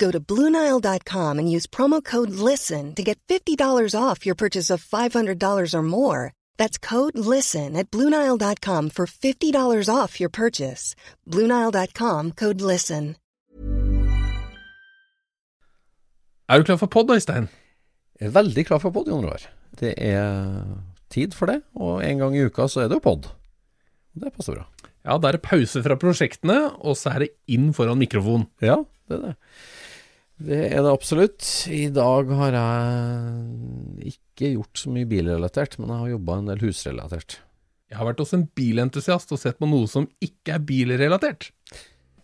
Go to Bluenile.com and use promo code LISTEN to get $50 off your purchase of $500 or more. That's code LISTEN at Bluenile.com for $50 off your purchase. Bluenile.com code LISTEN. Er du klar for pod, Øystein? Veldig klar for pod, Jon Roar. Det er tid for det, og en gang i uka så er det jo pod. Det passer bra. Ja, da er det pause fra prosjektene, og så er det inn foran mikrofon. Ja, det er det. Det er det absolutt. I dag har jeg ikke gjort så mye bilrelatert, men jeg har jobba en del husrelatert. Jeg har vært hos en bilentusiast og sett på noe som ikke er bilrelatert.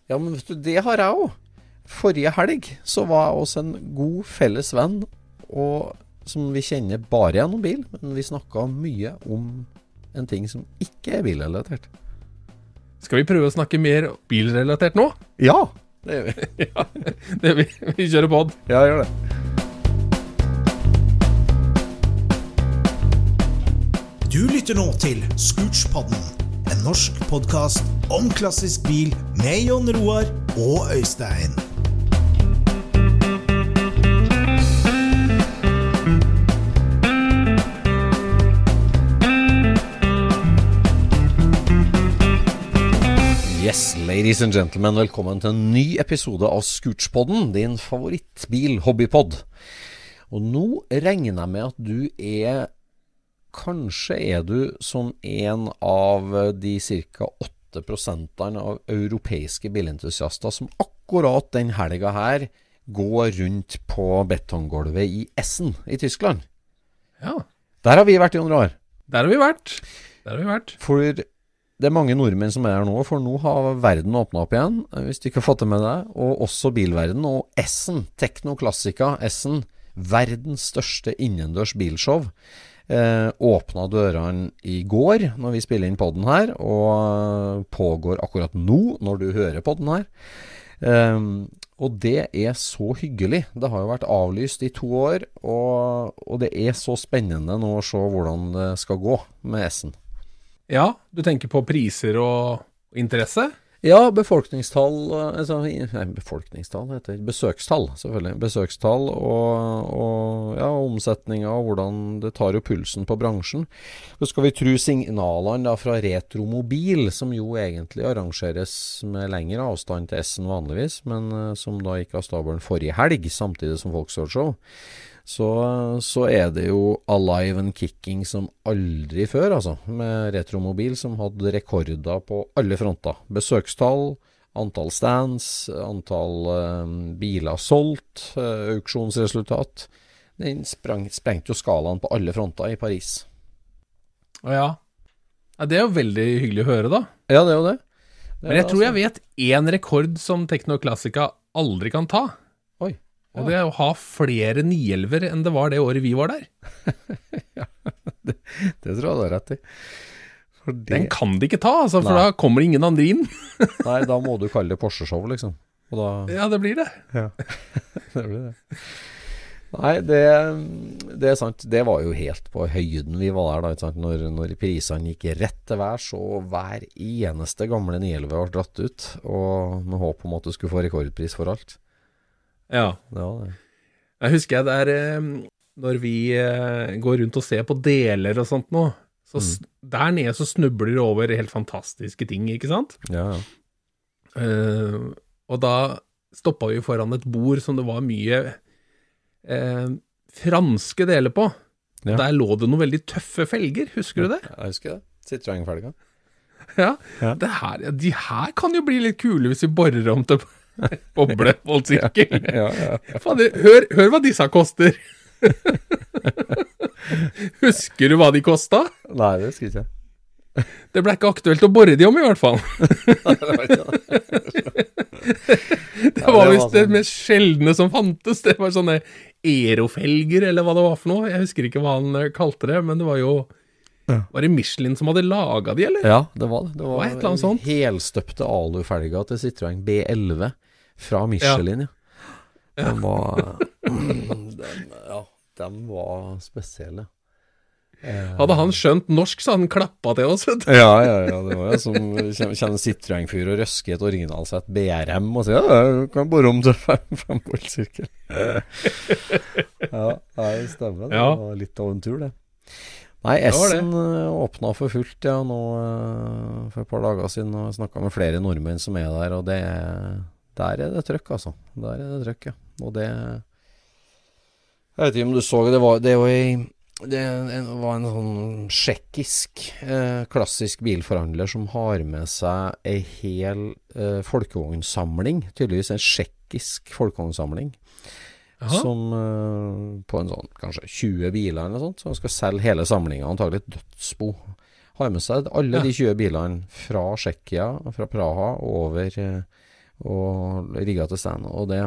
Ja, men vet du, det har jeg òg. Forrige helg så var jeg hos en god felles venn, og som vi kjenner bare gjennom bil, men vi snakka mye om en ting som ikke er bilrelatert. Skal vi prøve å snakke mer bilrelatert nå? Ja, det gjør vi. ja, det vi, vi kjører pod. Ja, gjør det. Du lytter nå til Scootspodden, en norsk podkast om klassisk bil med Jon Roar og Øystein. Yes, ladies and gentlemen, velkommen til en ny episode av Scootspodden, din favorittbil-hobbypod. Og nå regner jeg med at du er Kanskje er du som en av de ca. 8% av europeiske bilentusiaster som akkurat den helga her går rundt på betonggulvet i Essen i Tyskland. Ja, Der har vi vært, i 100 år. der har vi vært. Der har vi vært. For det er mange nordmenn som er her nå, for nå har verden åpna opp igjen, hvis du ikke har fått det med deg. Og også bilverden. Og Essen, Tekno Classica Essen, verdens største innendørs bilshow, eh, åpna dørene i går når vi spiller inn podden her, og pågår akkurat nå når du hører podden her. Eh, og det er så hyggelig. Det har jo vært avlyst i to år, og, og det er så spennende nå å se hvordan det skal gå med Essen. Ja, du tenker på priser og interesse? Ja, befolkningstall altså, Nei, befolkningstall heter. Besøkstall, selvfølgelig. Besøkstall og, og ja, omsetninga og hvordan det tar jo pulsen på bransjen. Så skal vi tro signalene da fra Retromobil, som jo egentlig arrangeres med lengre avstand til S-en vanligvis, men uh, som da gikk av stabelen forrige helg, samtidig som Volkswagen så, så er det jo alive and kicking som aldri før, altså. Med Retromobil, som hadde rekorder på alle fronter. Besøkstall, antall stands, antall eh, biler solgt, eh, auksjonsresultat. Den sprang, sprengte jo skalaen på alle fronter i Paris. Å ja. ja. Det er jo veldig hyggelig å høre, da. Ja, det er jo det. det Men jeg er tror altså- jeg vet én rekord som Tekno Classica aldri kan ta. Og det å ha flere 911-er enn det var det året vi var der, ja, Det tror jeg du har rett i. Det, den kan de ikke ta, altså, for Nei. da kommer ingen andre inn. Nei, da må du kalle det Porsche-show, liksom. Og da Ja, det blir det. Ja, det blir det. Nei, det, det er sant. Det var jo helt på høyden vi var der, da. Ikke sant? Når, når prisene gikk rett til værs, og hver eneste gamle 911 ble dratt ut. Og med håp om at du skulle få rekordpris for alt. Ja. Det var det. Jeg husker jeg der eh, Når vi eh, går rundt og ser på deler og sånt nå, så mm. der nede så snubler du over helt fantastiske ting, ikke sant? Ja, ja. Eh, og da stoppa vi foran et bord som det var mye uh, franske deler på. Ja. Der lå det noen veldig tøffe felger, husker du det? Jeg husker det. Citroën-felga. Ja. Ja. Det her, de her kan jo bli litt kule hvis vi borer om til boblevoldsykkel. Ja, ja. Fader, hør, hør hva disse koster! Husker du hva de kosta? Nei, det husker jeg ikke. Det ble ikke aktuelt å bore de om, i hvert fall. Det var det visst det sånn. mest sjeldne som fantes. Det var sånne aerofelger, eller hva det var for noe. Jeg husker ikke hva han eh, kalte det, men det var jo Ja. Var det Michelin som hadde laga de, eller? Ja, det var det. Det var Hva et eller annet sånt? helstøpte alufelger til Citroën B11 fra Michelin, ja. De var de, Ja, de var spesielle. Eh, Hadde han skjønt norsk, så hadde han klappa til oss, vet du. Ja, ja, ja. Det var jo som kjenner en Citroën-fyr og røsker i et originalsett BRM og sier ja, du kan bore om til fem, femvoltsirkel. ja, det stemmer. Det Ja. var litt av en tur, det. Nei. S-en eh, åpna for fullt ja, nå eh, for et par dager siden. Og snakka med flere nordmenn som er der, og det er- der er det trøkk, altså. Der er det trøkk, ja. Og det Jeg vet ikke om du så det, var, det var i det en- var en sånn tsjekkisk eh, klassisk bilforhandler som har med seg ei hel eh, folkevognsamling. Tydeligvis en tsjekkisk folkevognsamling. Som eh, på en sånn kanskje 20 biler eller noe sånt. Så han skal selge hele samlinga, antagelig et dødsbo. Har med seg alle Ja. de 20 bilene fra Tsjekkia, fra Praha og over eh, og rigga til stand. Og det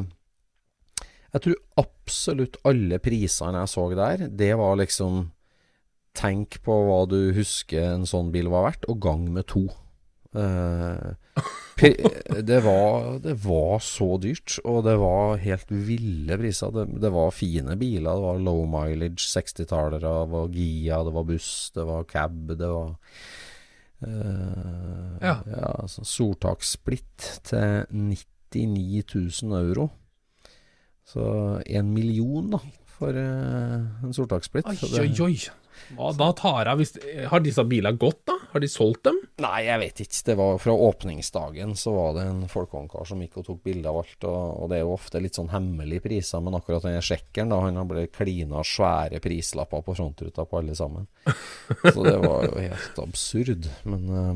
Jeg tror absolutt alle prisene jeg så der, det var liksom Tenk på hva du husker en sånn bil var verdt, og gang med to. Eh, det, var, det var så dyrt, og det var helt ville priser. Det, det var fine biler. Det var low mileage 60-tallere, det var Gia, det var buss, det var cab, det var eh, Ja. ja altså, Soltakssplitt til 99 000 euro. Så én million, da, for uh, en Soltakssplitt. Oi, oi, oi. Hva da tar hvis Har disse bilene gått, da? Har de solgt dem? Nei, jeg vet ikke. Det var Fra åpningsdagen så var det en folkehåndkar som gikk og tok bilde av alt. Og, og det er jo ofte litt sånn hemmelige priser, men akkurat den sjekkeren, da, han har blitt klina svære prislapper på frontruta på alle sammen. Så det var jo helt absurd. Men uh,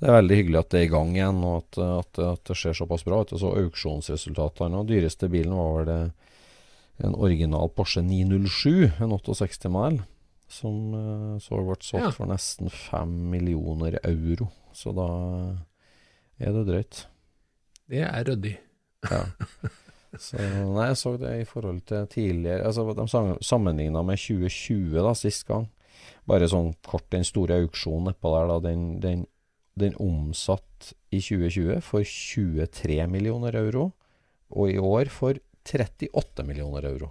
det er veldig hyggelig at det er i gang igjen, og at, at, at det skjer såpass bra så auksjonsresultatene. Og dyreste bilen var vel det en original Porsche 907, en 68 mile, som uh, så ble solgt Ja. for nesten 5 millioner euro. Så da er det drøyt. Det er ryddig. Ja. Så nei, jeg så det i forhold til tidligere Altså, de sammenligna med 2020 da, sist gang. Bare sånn kort, den store auksjonen nedpå der, da, den, den, den omsatt i 2020 for 23 millioner euro, og i år for 38 millioner euro.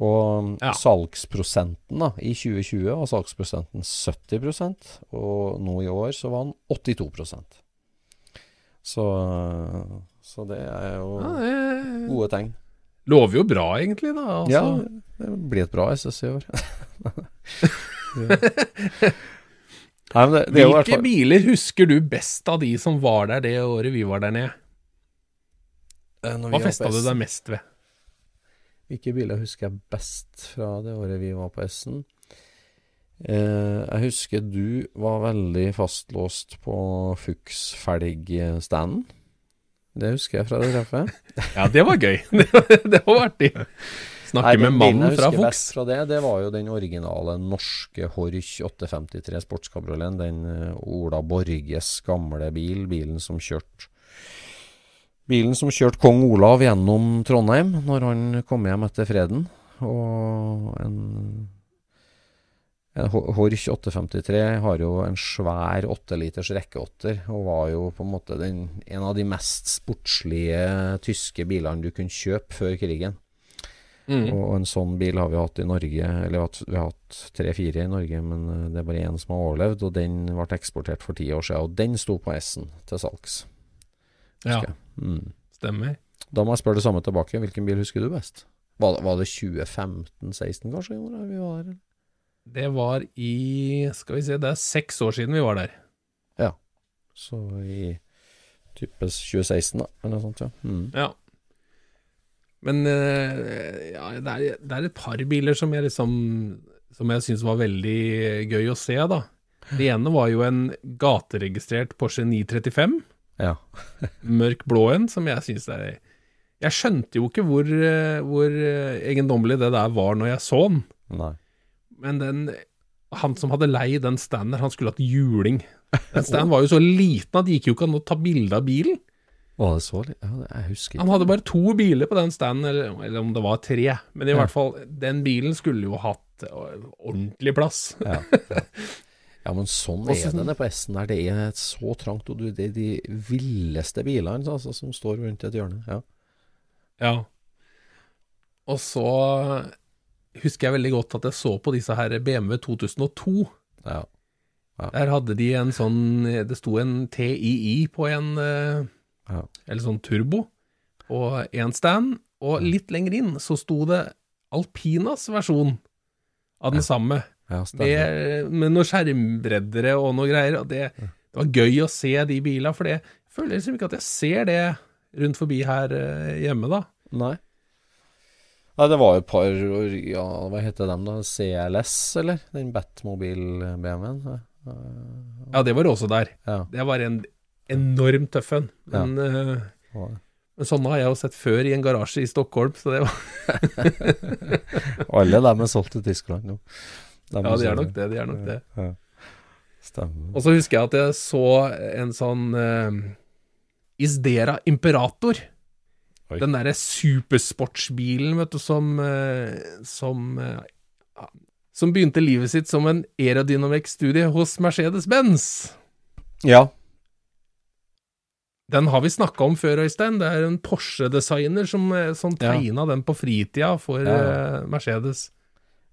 Og Ja. salgsprosenten da, i 2020 var salgsprosenten 70% og nå i år så var den 82% Så, så det er jo Ja, det gode tegn. lover jo bra, egentlig, da. Altså. Ja, det blir et bra SS i år. Nei, det, det Hvilke biler husker du best av de som var der det året vi var der nede? Eh, Hva festa du deg mest ved? Hvilke biler husker jeg best fra det året vi var på S-en? Eh, jeg husker du var veldig fastlåst på Fuchs-felgstanden. Det husker jeg fra det treffet. Ja, det var gøy. Det var, artig. Snakke Nei, med mannen fra Fuchs. fra det, det var jo den originale norske Horch 853 sportskabrioleten. Den eh, Ola Borges gamle bil. Bilen som kjørte Bilen som kjørte kong Olav gjennom Trondheim når han kom hjem etter freden. Og en, en Horch 853 har jo en svær 8-liters rekkeåtter, og var jo på en måte den, en av de mest sportslige tyske bilene du kunne kjøpe før krigen. Mm. Og en sånn bil har vi hatt i Norge, eller vi har hatt- vi har hatt tre-fire i Norge, men eh, det er bare én som har overlevd, og den ble eksportert for ti år siden, og den sto på S-en til salgs. Ja. Mm. stemmer. Da må jeg spørre det samme tilbake, hvilken bil husker du best? Var, det- var det 2015-16 kanskje, var der? Det var i Skal vi se, det er seks år siden vi var der. Ja. Så i type 2016 da, eller noe sånt, ja. Mm. Ja. Men eh, ja, det, er, det er et par biler som jeg liksom Som jeg syns var veldig gøy å se, da. Det ene var jo en gateregistrert Porsche 935, Ja. mørk blå en, som jeg syns er Jeg skjønte jo ikke hvor, eh, hvor eh, eiendommelig det der var når jeg så den, Nei. men den han som hadde leid den standen, han skulle hatt juling. Den standen var jo så liten at det gikk jo ikke an å ta bilde av bilen. Var det så litt? Ja, jeg husker ikke. Han hadde bare to biler på den standen, eller, eller om det var tre. Men i Ja. hvert fall, den bilen skulle jo hatt øh, ordentlig plass. Ja, ja. ja, men sånn Også, er det nede på S-en der. Det er så trangt, og det er de villeste bilene altså, som står rundt et hjørne. Ja. Ja. Og så husker jeg veldig godt at jeg så på disse her BMW 2002. Ja. Der hadde de en sånn Det sto en TII på en øh, Ja. Eller sånn turbo Og én stand, og litt lenger inn så sto det Alpinas versjon av den samme. Ja, stemmer. med, noen skjermbreddere og noe greier. Og det, det var gøy å se de bilene, for det jeg føler liksom ikke at jeg ser det rundt forbi her eh, hjemme, da. Nei. Nei, det var jo et par Ja, hva heter dem da? CLS, eller? Den Batmobil-BMW-en? Ja, det var også der. Ja. Det var en enormt tøff en. Men, ja. men sånne har jeg jo sett før i en garasje i Stockholm, så det var Alle dem er solgt til Tyskland nå. Dem Ja, de er nok det. De er nok det. Ja. Stemmer. Og så husker jeg at jeg så en sånn uh, Isdera Imperator. Oi. Den derre supersportsbilen, vet du, som uh, Som uh, Som begynte livet sitt som en aerodynamikkstudie hos Mercedes-Benz. Ja. Den har vi snakka om før, Øystein. Det er en Porsche-designer som, som tegna Ja. den på fritida for eh, Mercedes.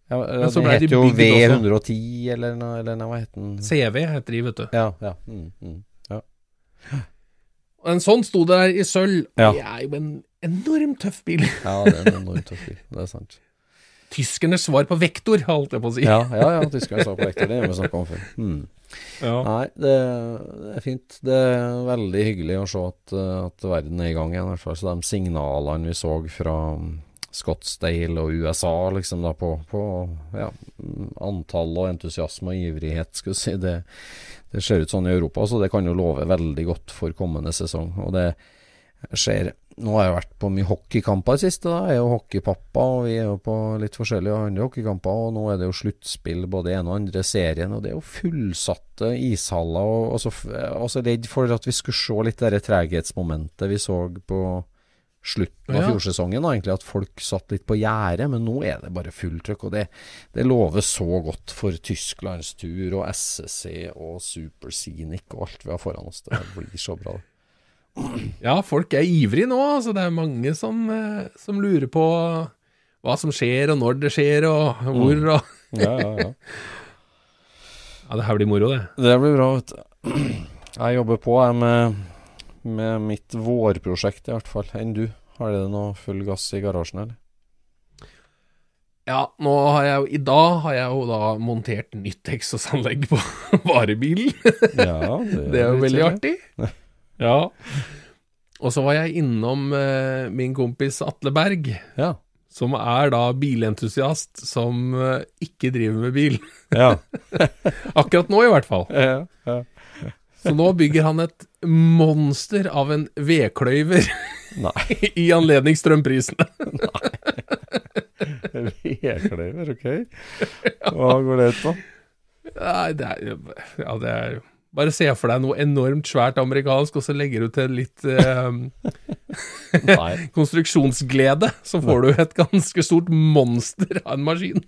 Ja Men så ble de heter jo bygd også. V110, eller, noe- eller noe, hva heter den? CV heter de, vet du. Ja, ja. Mm, mm. ja. En sånn sto det der i sølv. Ja. Det er jo en enormt tøff bil. ja, det er en enormt tøff bil. Det er sant. Tyskernes svar på vektor, holdt jeg på å si. Ja, ja, ja tyskernes svar på vektor. det har vi snakka om før. Mm. Ja. Nei, det, det er fint. Det er veldig hyggelig å se at, at verden er i gang igjen. I hvert fall så de signalene vi så fra Scottsdale og USA liksom da på, på ja, antall og entusiasme og ivrighet, skal si, det, det ser ut sånn i Europa. Så det kan jo love veldig godt for kommende sesong. Og det skjer Nå har jeg vært på mye hockeykamper i siste. da. Jeg er jo hockeypappa, og vi er jo på litt forskjellige andre hockeykamper. Og nå er det jo sluttspill både i ene og andre serien, og det er jo fullsatte ishaller. Og, og så er også redd for at vi skulle se litt det treghetsmomentet vi så på slutten av Ja. fjorsesongen. da, egentlig At folk satt litt på gjerdet, men nå er det bare fulltrykk. Og det, det lover så godt for Tysklands tur og SSC og Super Scenic og alt vi har foran oss. Det blir så bra. Ja, folk er ivrige nå. Altså, det er mange som, eh, som lurer på hva som skjer, og når det skjer, og hvor. Og... Ja, ja, ja. Ja, det her blir moro, det. Det blir bra, vet du. Jeg jobber på jeg med, med mitt vårprosjekt, i hvert fall. Enn du? Har det noe full gass i garasjen, eller? Ja, nå har jeg jo I dag har jeg jo da montert nytt eksosanlegg på varebilen. Ja, Det er jo veldig artig. Ja. Og så var jeg innom eh, min kompis Atle Berg, Ja. som er da bilentusiast som eh, ikke driver med bil. Ja. Akkurat nå, i hvert fall. ja, ja. Så nå bygger han et monster av en vedkløyver i anledning strømprisene. Nei. Vedkløyver, ok. Hva går det ut på? Nei, det er, ja, det er Bare se for deg noe enormt svært amerikansk, og så legger du til litt eh, konstruksjonsglede, så får du et ganske stort monster av en maskin.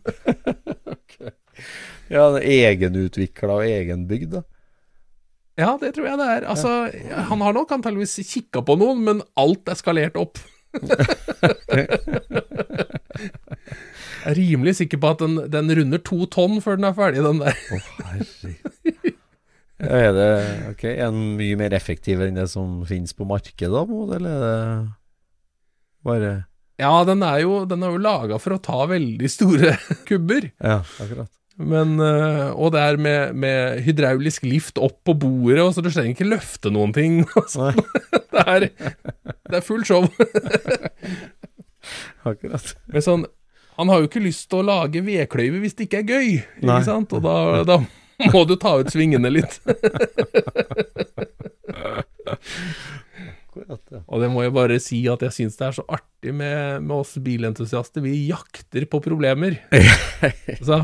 Ja, det er egenutvikla og egenbygd, da. Ja, det tror jeg det er. Altså, han har nok antageligvis kikka på noen, men alt er skalert opp. jeg er rimelig sikker på at den, den runder to tonn før den er ferdig, den der. Å, herregud. Er det ok, er den mye mer effektiv enn det som finnes på markedet, da, eller er det bare Ja, den er jo, den er jo laga for å ta veldig store kubber. Ja, akkurat. Men, øh, og det er med, med hydraulisk lift opp på bordet, og så du trenger ikke løfte noen ting. Altså, det, er, det er full show. Akkurat. Men sånn, han har jo ikke lyst til å lage vedkløyve hvis det ikke er gøy, Nei. ikke sant? Og da, da må du ta ut svingene litt. Akkurat ja. Og det må jeg bare si at jeg syns det er så artig med, med oss bilentusiaster. Vi jakter på problemer. Så,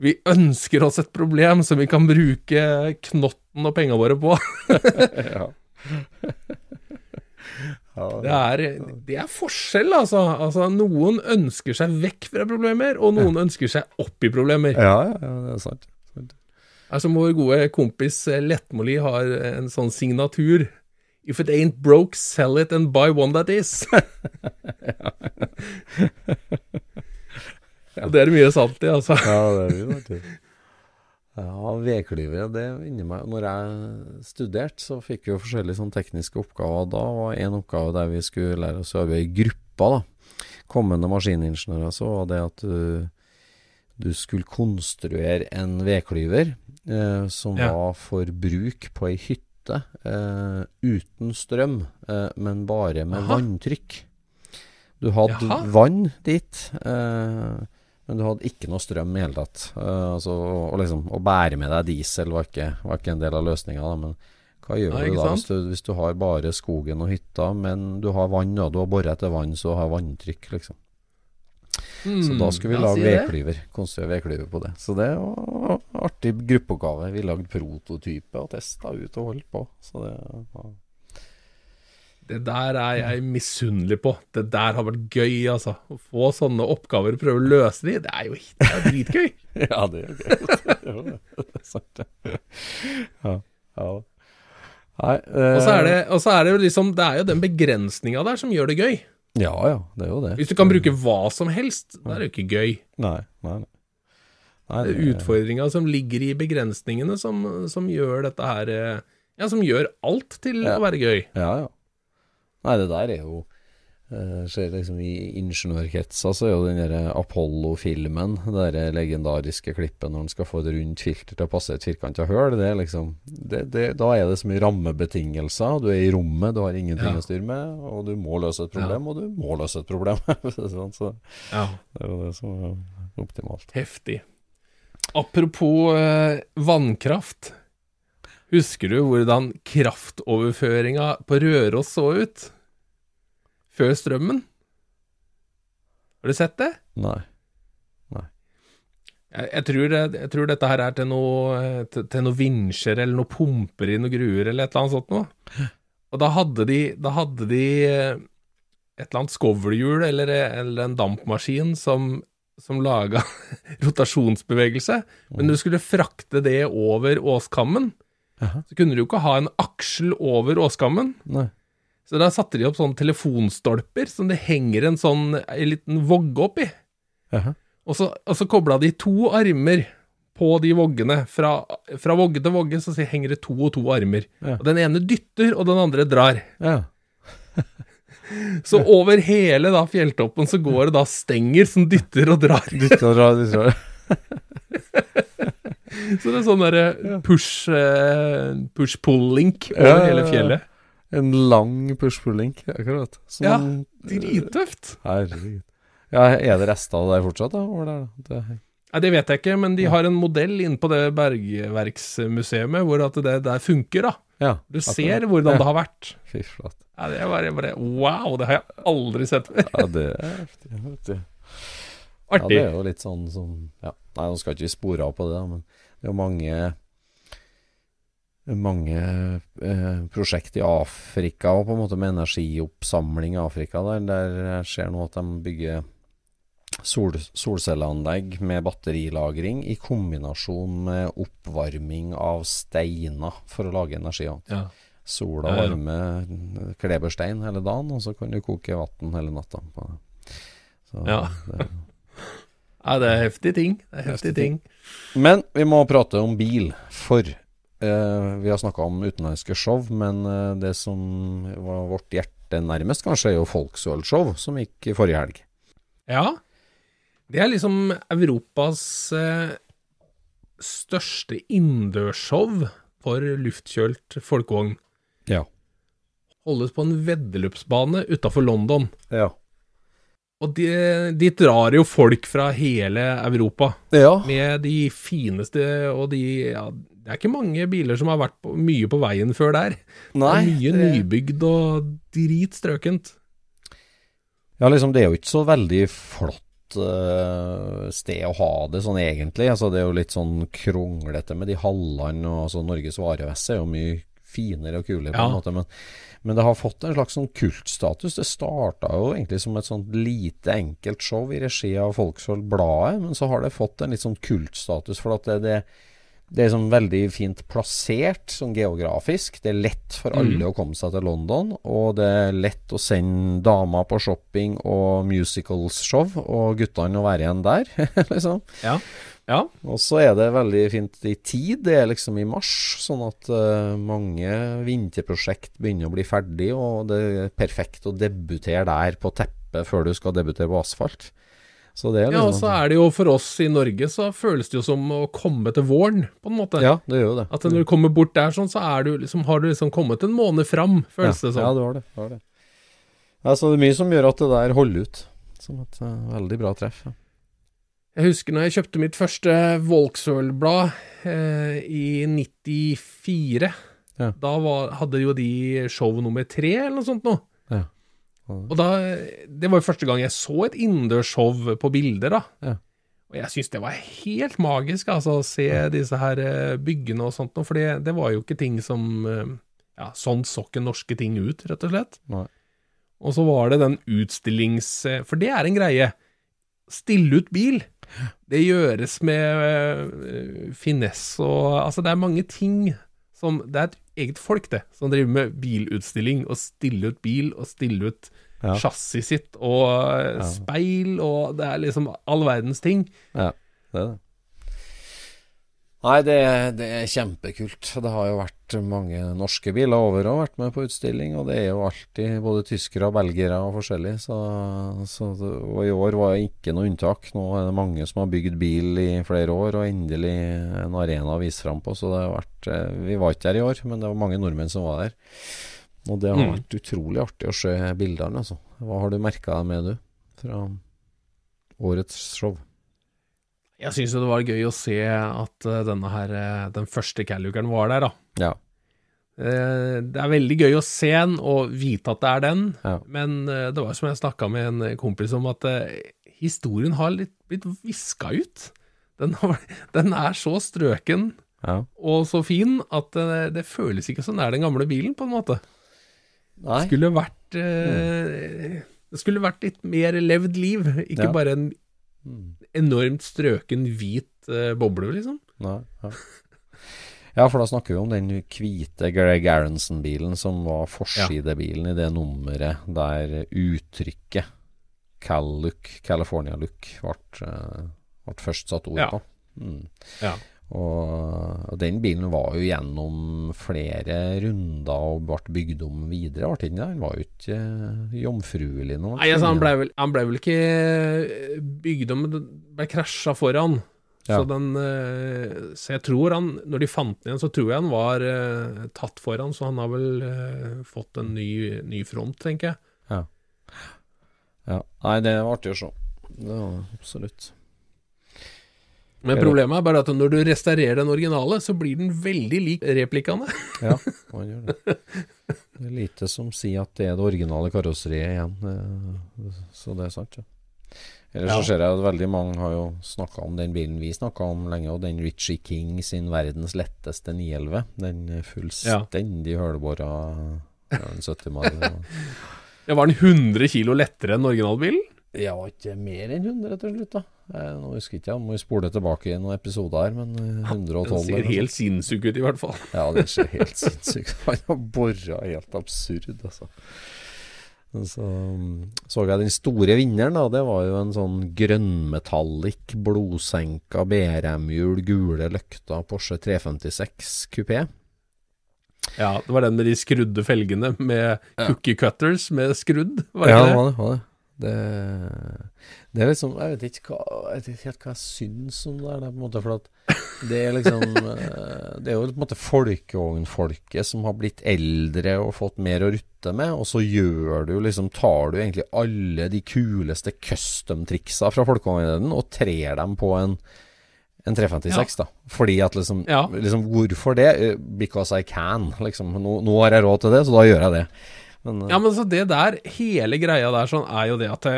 vi ønsker oss et problem som vi kan bruke knotten og penga våre på. ja. Det er, det er forskjell, altså. altså. Noen ønsker seg vekk fra problemer, og noen ønsker seg opp i problemer. ja, ja, det er sant. sant. Altså, vår gode kompis Lettmoli har en sånn signatur. If it ain't broke, sell it and buy one that is. Og det er mye sant i, altså. Ja, det er det. Ja, vedklyvet, det inni meg Når jeg studerte, så fikk vi jo forskjellige sånn tekniske oppgaver. Da var en oppgave der vi skulle lære oss å arbeide i grupper, da. Kommende maskiningeniører. Så var det at du, du skulle konstruere en vedklyver eh, som Ja. var for bruk på ei hytte eh, uten strøm, eh, men bare med Aha. vanntrykk. Du hadde Jaha. vann dit, eh, men du hadde ikke noe strøm i hele tatt. Eh, altså, og liksom, å bære med deg diesel var ikke, var ikke en del av løsninga, men hva gjør Nei, du da hvis du, hvis du har bare skogen og hytta, men du har vann, og du har bora etter vann, så har vanntrykk, liksom. Så da skulle vi Mm, lage det. vedklyver, konstruere vedklyver på det. Så det var en artig gruppeoppgave. Vi lagde prototype og testa ut og holdt på. Så det var Det der er jeg misunnelig på. Det der har vært gøy, altså. Å få sånne oppgaver og prøve å løse de, det er jo det er dritgøy. Ja, det er gøy. Jo, det er sant, det. Ja. ja. Nei Og så er eh, det, og så er det jo liksom Det er jo den begrensninga der som gjør det gøy. Ja, ja, det er jo det. Hvis du kan bruke hva som helst, da er det jo ikke gøy. Nei, nei, nei. nei Det er utfordringa som ligger i begrensningene, som, som gjør dette her eh, Ja, som gjør alt til Ja. å være gøy. Ja, ja. Nei, det der er jo Ser liksom I ingeniørkretser så er jo den Apollo-filmen, det legendariske klippet når han skal få et rundt filter til å passe et firkanta høl, det er liksom det, det, Da er det så mye rammebetingelser. Du er i rommet, du har ingenting Ja. å styre med, og du må løse et problem, og du må løse et problem. sånn, så Ja. det er jo det som er optimalt. Heftig. Apropos eh, vannkraft. Husker du hvordan kraftoverføringa på Røros så ut? Før strømmen? Har du sett det? Nei. Jeg, jeg, tror, jeg tror dette her er til noe, eh, til, til noe vinsjer eller noe pumper i noen gruer eller et eller annet sånt noe. Og da hadde de, da hadde de eh, et eller annet skovlhjul eller, eller en dampmaskin som, som laga rotasjonsbevegelse. Men du skulle frakte det over åskammen, Aha. så kunne du jo ikke ha en aksjel over åskammen. Nei. Så da satte de opp sånne telefonstolper som det henger en sånn en liten vogge oppi. Jaha. Og så, og så kobla de to armer på de voggene. Fra, fra vogge til vogge så henger det to og to armer. Ja. Og Den ene dytter, og den andre drar. Ja. Så over hele da fjelltoppen så går det da stenger som dytter og drar. dytter og drar, dytter og drar. Så det er sånn derre push, eh, push-pull-link over hele fjellet. En lang push-pull-link, akkurat. Som Ja, en- Drittøft. Herregud. Ja, er det rester av det fortsatt, da? Det, Nei, Det vet jeg ikke, men de har en modell inne på det bergverksmuseet hvor at det der funker, da. ja. Du ser ser hvordan Ja. det har vært. Fy flate. Ja, det er bare, Wow, det har jeg aldri sett før. Ja, det er heftig. Artig. Ja, det er jo litt sånn som ja. Nei, nå skal ikke vi spore av på det, men det er jo mange mange eh, prosjekt i Afrika, og på en måte med energioppsamling i Afrika, der, der skjer nå at de bygger sol, solcelleanlegg med batterilagring i kombinasjon med oppvarming av steiner for å lage energi. Ja. Sola varmer kleberstein hele dagen, og så kan du koke vann hele natta. Så Ja. det, Nei, det er heftige ting. Det er heftige ting. Men vi må prate om bil, for vi har snakka om utenlandske show, men eh, det som var vårt hjerte nærmest, kanskje, er jo Folksøl-show, som gikk i forrige helg. Ja. Det er liksom Europas eh, største innendørsshow for luftkjølt folkevogn. Ja. Holdes på en veddeløpsbane utafor London. Ja. Og de, dit drar jo folk fra hele Europa ja. med de fineste og de ja, Det er ikke mange biler som har vært på, mye på veien før der. Nei, det er mye det- nybygd og dritstrøkent. Ja, liksom, det er jo ikke så veldig flott eh, sted å ha det sånn egentlig. Altså, det er jo litt sånn kronglete med de hallene, og altså, Norges varevesse er jo mye finere og kulere på en måte. Men, men det har fått en slags sånn kultstatus. Det starta jo egentlig som et sånt lite, enkelt show i regi av Folksvold Bladet, men så har det fått en litt sånn kultstatus, for at det, det det er sånn veldig fint plassert, sånn geografisk. Det er lett for alle å komme seg til London, og det er lett å sende damer på shopping og musicals-show, og guttene å være igjen der, liksom. Ja. Ja. Og så er det veldig fint i tid. Det er liksom i mars, sånn at uh, mange vinterprosjekt begynner å bli ferdig, og det er perfekt å debutere der på teppet før du skal debutere på asfalt. Så det er Ja, og liksom så er det jo for oss i Norge, så føles det jo som å komme til våren, på en måte. Ja, det gjør jo det. At når du kommer bort der sånn, så er du liksom, har du liksom kommet en måned fram, føles ja, det Ja, det var det. det, var det. Ja, så det er mye som gjør at det der holder ut. Som et uh, veldig bra treff. Ja. Jeg husker når jeg kjøpte mitt første Volksøl-blad eh, i 94. Ja. Da var, hadde jo de show nummer tre, eller noe sånt noe. Ja. Og da, Det var jo første gang jeg så et innendørsshow på bilder, da. Ja. Og jeg syns det var helt magisk, altså, å se disse her eh, byggene og sånt noe. For det, det var jo ikke ting som eh, Ja, sånn så ikke norske ting ut, rett og slett. Nei. Og så var det den utstillings... For det er en greie. Stille ut bil. Det gjøres med øh, finesse og Altså, det er mange ting som Det er et eget folk, det, som driver med bilutstilling og stille ut bil og stille ut Ja. chassiset sitt og Ja. speil og Det er liksom all verdens ting. Ja, det er det. Nei, det, det er kjempekult. Det har jo vært mange norske biler over og vært med på utstilling, og det er jo alltid både tyskere og belgere og forskjellig. Så, så, det- og i år var det ikke noe unntak. Nå er det mange som har bygd bil i flere år, og endelig en arena å vise fram på. Så det har vært eh, Vi var ikke der i år, men det var mange nordmenn som var der. Og det har Mm. vært utrolig artig å se bildene, altså. Hva har du merka deg med, du? Fra årets show? Jeg syns jo det var gøy å se at øh, denne her øh, Den første Calugeren var der, da. Ja. Eh, Det er veldig gøy å se den og vite at det er den, Ja. men eh, det var som jeg snakka med en kompis om, at eh, historien har litt blitt viska ut. Den, har, den er så strøken ja. og så fin at det, det føles ikke som det er den gamle bilen, på en måte. Nei. Skulle vært eh, Det skulle vært litt mer levd liv, ikke Ja. bare en Mm. Enormt strøken hvit eh, boble, liksom. Nei, ja. ja, for da snakker vi om den hvite Greg Aronson-bilen som var forsidebilen i det nummeret der uttrykket Cal-look, California look, ble, eh, ble først satt ord på. Mm. Ja. Og, den bilen var jo gjennom flere runder og ble bygd om videre, var den var jo ikke eh, jomfruelig nå. Nei, altså, han ble vel, han ble vel ikke eh, bygd om, den ble krasja foran. Så, den, eh, så jeg tror han, når de fant den igjen, så tror jeg han var tatt foran, så han har vel fått en ny, ny front, tenker jeg. Ja. Nei, det var artig å se. Det var absolutt. Men problemet er bare at når du restaurerer den originale, så blir den veldig lik replikaene. Ja, man gjør det. Det er lite som sier at det er det originale karosseriet igjen, eh, så det er sant. Ja. Ellers Ja. så ser jeg at veldig mange har jo snakka om den bilen vi snakka om lenge, og den Richie King sin verdens letteste 911. Den fullstendig ja, hølbåra 70 mil. Ja, var den 100 kilo lettere enn originalbilen? Ja, ikke mer enn 100 til slutt, da. Jeg, nå husker ikke jeg, må vi spole tilbake i noen episoder her, men eh, 112 Den ser helt sinnssyk ut, i hvert fall. Ja, den ser helt sinnssykt ut. Han har bora helt absurd, altså. Så mm, så jeg den store vinneren, da. Det var jo en sånn grønnmetallic, blodsenka BRM-hjul, gule lykter Porsche 356 kupé. Ja, det var den med de skrudde felgene med cookie cutters med skrudd, var det Ja, det? var det. Var det. Det, det er liksom Jeg vet ikke hva Jeg vet ikke helt hva jeg syns om det. der, på en måte, For at det er liksom eh, Det er jo på en måte folkevognfolket som har blitt eldre og fått mer å rutte med, og så gjør du liksom Tar du egentlig alle de kuleste custom-triksa fra folkevognen og trer dem på en en 356, da. Fordi at liksom, Ja. liksom Hvorfor det? Eh, Because I can. Liksom. Nå, nå har jeg råd til det, så da gjør jeg det. Men, uh... Ja, men så det der, hele greia der sånn, er jo det at det,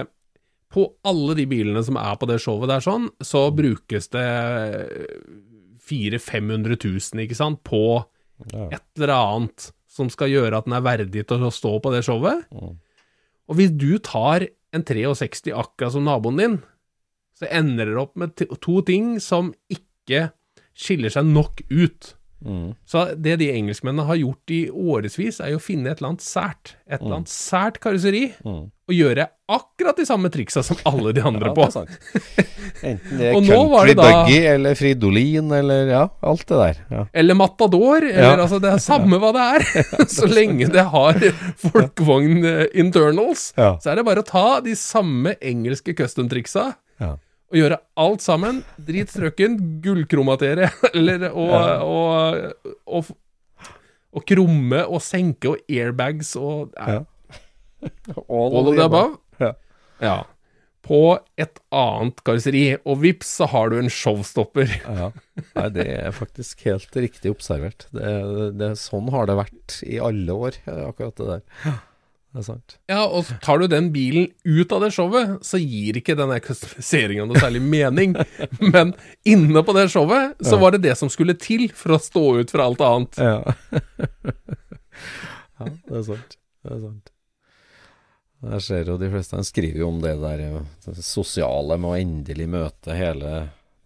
på alle de bilene som er på det showet der sånn, så brukes det 400 000-500 000, ikke sant, på Ja. et eller annet som skal gjøre at den er verdig til å stå på det showet. Mm. Og hvis du tar en 63 akkurat som naboen din, så ender det opp med to ting som ikke skiller seg nok ut. Mm. Så det de engelskmennene har gjort i årevis, er jo å finne et eller annet sært. Et eller annet sært karosseri, Mm. og gjøre akkurat de samme triksa som alle de andre Ja, på. det. Enten det er country det da- buggy eller fridolin eller ja, alt det der. Ja. Eller Matador, eller altså Det er samme hva det er. Så lenge det har folkevogn eh, internals, så er det bare å ta de samme engelske custom-triksa Ja. Og gjøre alt sammen. Drit strøken, gullkromatere, eller og, og, og, og krumme og senke og airbags og Ja. All of the above. Ja. Ja. På et annet karosseri, og vips, så har du en showstopper. Ja. Nei, det er faktisk helt riktig observert. Det, det, sånn har det vært i alle år, akkurat det der. Det er sant. Ja, og tar du den bilen ut av det showet, så gir ikke den customifiseringa noe særlig mening. Men inne på det showet, så var det det som skulle til for å stå ut fra alt annet. Ja. ja, det er sant. Det er sant. Jeg ser jo de fleste de skriver jo om det der det sosiale med å endelig møte hele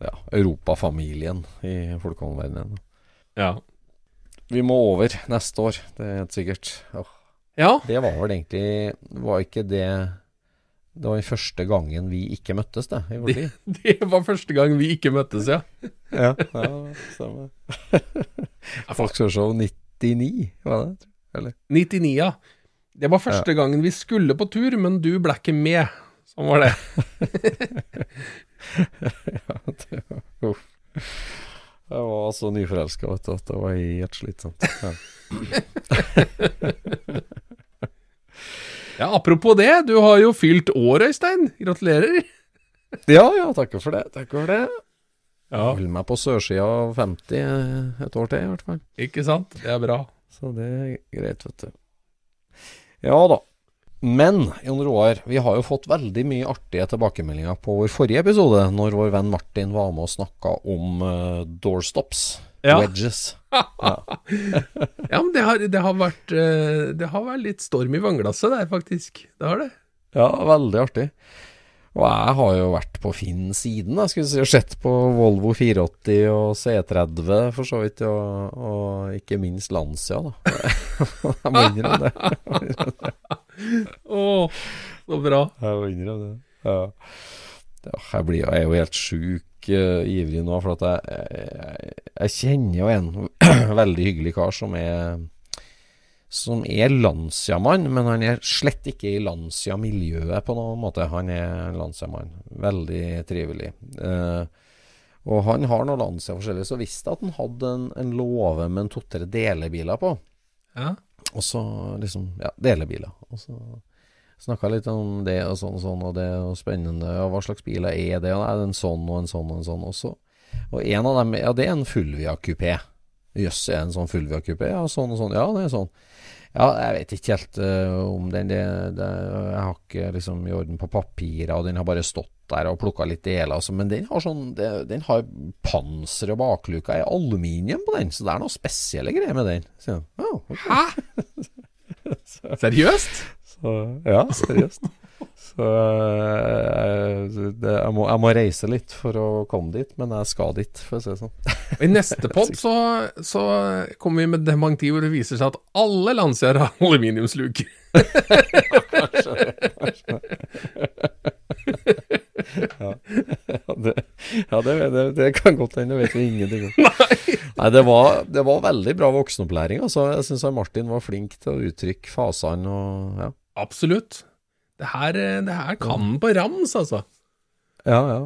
ja, europafamilien i folkehåndverdenen. Ja. Vi må over neste år, det er helt sikkert. Åh, ja. det var vel egentlig Var ikke det Det var den første gangen vi ikke møttes, det, i vår tid. Det var første gang vi ikke møttes, ja. Ja, ja stemmer. Folkshow 99, var det? 99, ja. Det var første gangen vi skulle på tur, men du ble ikke med. Sånn var det. Ja, det var, uff. Jeg var så nyforelska vet du, at det var helt slitsomt. Ja. Ja, Apropos det, du har jo fylt år, Øystein. Gratulerer. ja, ja, takker for det. Takker for det. Ja, Holder meg på sørsida av 50 et år til, i hvert fall. Ikke sant? Det er bra. Så det er greit, vet du. Ja da. Men Jon Roar, vi har jo fått veldig mye artige tilbakemeldinger på vår forrige episode, når vår venn Martin var med og snakka om uh, doorstops. Ja. Wedges. Ja, men det har, det har vært eh, Det har vært litt storm i vannglasset der, faktisk. Det har det. Ja, veldig artig. Og jeg har jo vært på Finn siden, da, skulle si, og sett på Volvo 480 og C30 for så vidt, og, og ikke minst Lancia, da. Jeg må innrømme det. Å, så bra. Jeg må innrømme det. Ja. Jeg, blir, jeg er jo helt sjuk uh, ivrig nå, for at jeg, jeg, jeg kjenner jo en veldig hyggelig kar som er som er Lancia-mann, men han er slett ikke i Lancia-miljøet på noen måte. Han er Lancia-mann. Veldig trivelig. Eh, og han har noe Lancia forskjellig, så visste jeg at han hadde en, en låve med en to-tre delebiler på. Ja. Og så liksom Ja, delebiler. Og så snakka litt om det og sånn og sånn, og det og spennende. Og hva slags biler er det? Og er det er en sånn og en sånn og en sånn. også? Og en av dem Ja, det er en Fulvia kupé. Jøss, er en sånn Fulvia kupé? Ja, sånn og sånn. Ja, det er sånn. Ja, jeg vet ikke helt uh, om den. Det, det, jeg har ikke liksom i orden på papiret, og den har bare stått der og plukka litt deler. Altså, men den har sånn det, Den har panser og bakluka i aluminium på den, så det er noe spesielle greier med den. Så, oh, okay. Hæ? Seriøst? Så, ja, seriøst. Så uh, det, jeg, må, jeg, må, reise litt for å komme dit, men jeg skal dit, for å si det sånn. I neste pod så, så, kommer vi med dementi hvor det viser seg at alle Lancia har aluminiumsluker. ja, det, ja det, det, det, kan godt hende, det vet vi ingenting om. Nei, Nei det, var, det, var, veldig bra voksenopplæring. Altså. Jeg syns Martin var flink til å uttrykke fasene. Og, ja. Absolutt. Det her, det her kan den på rams, altså. Ja, ja.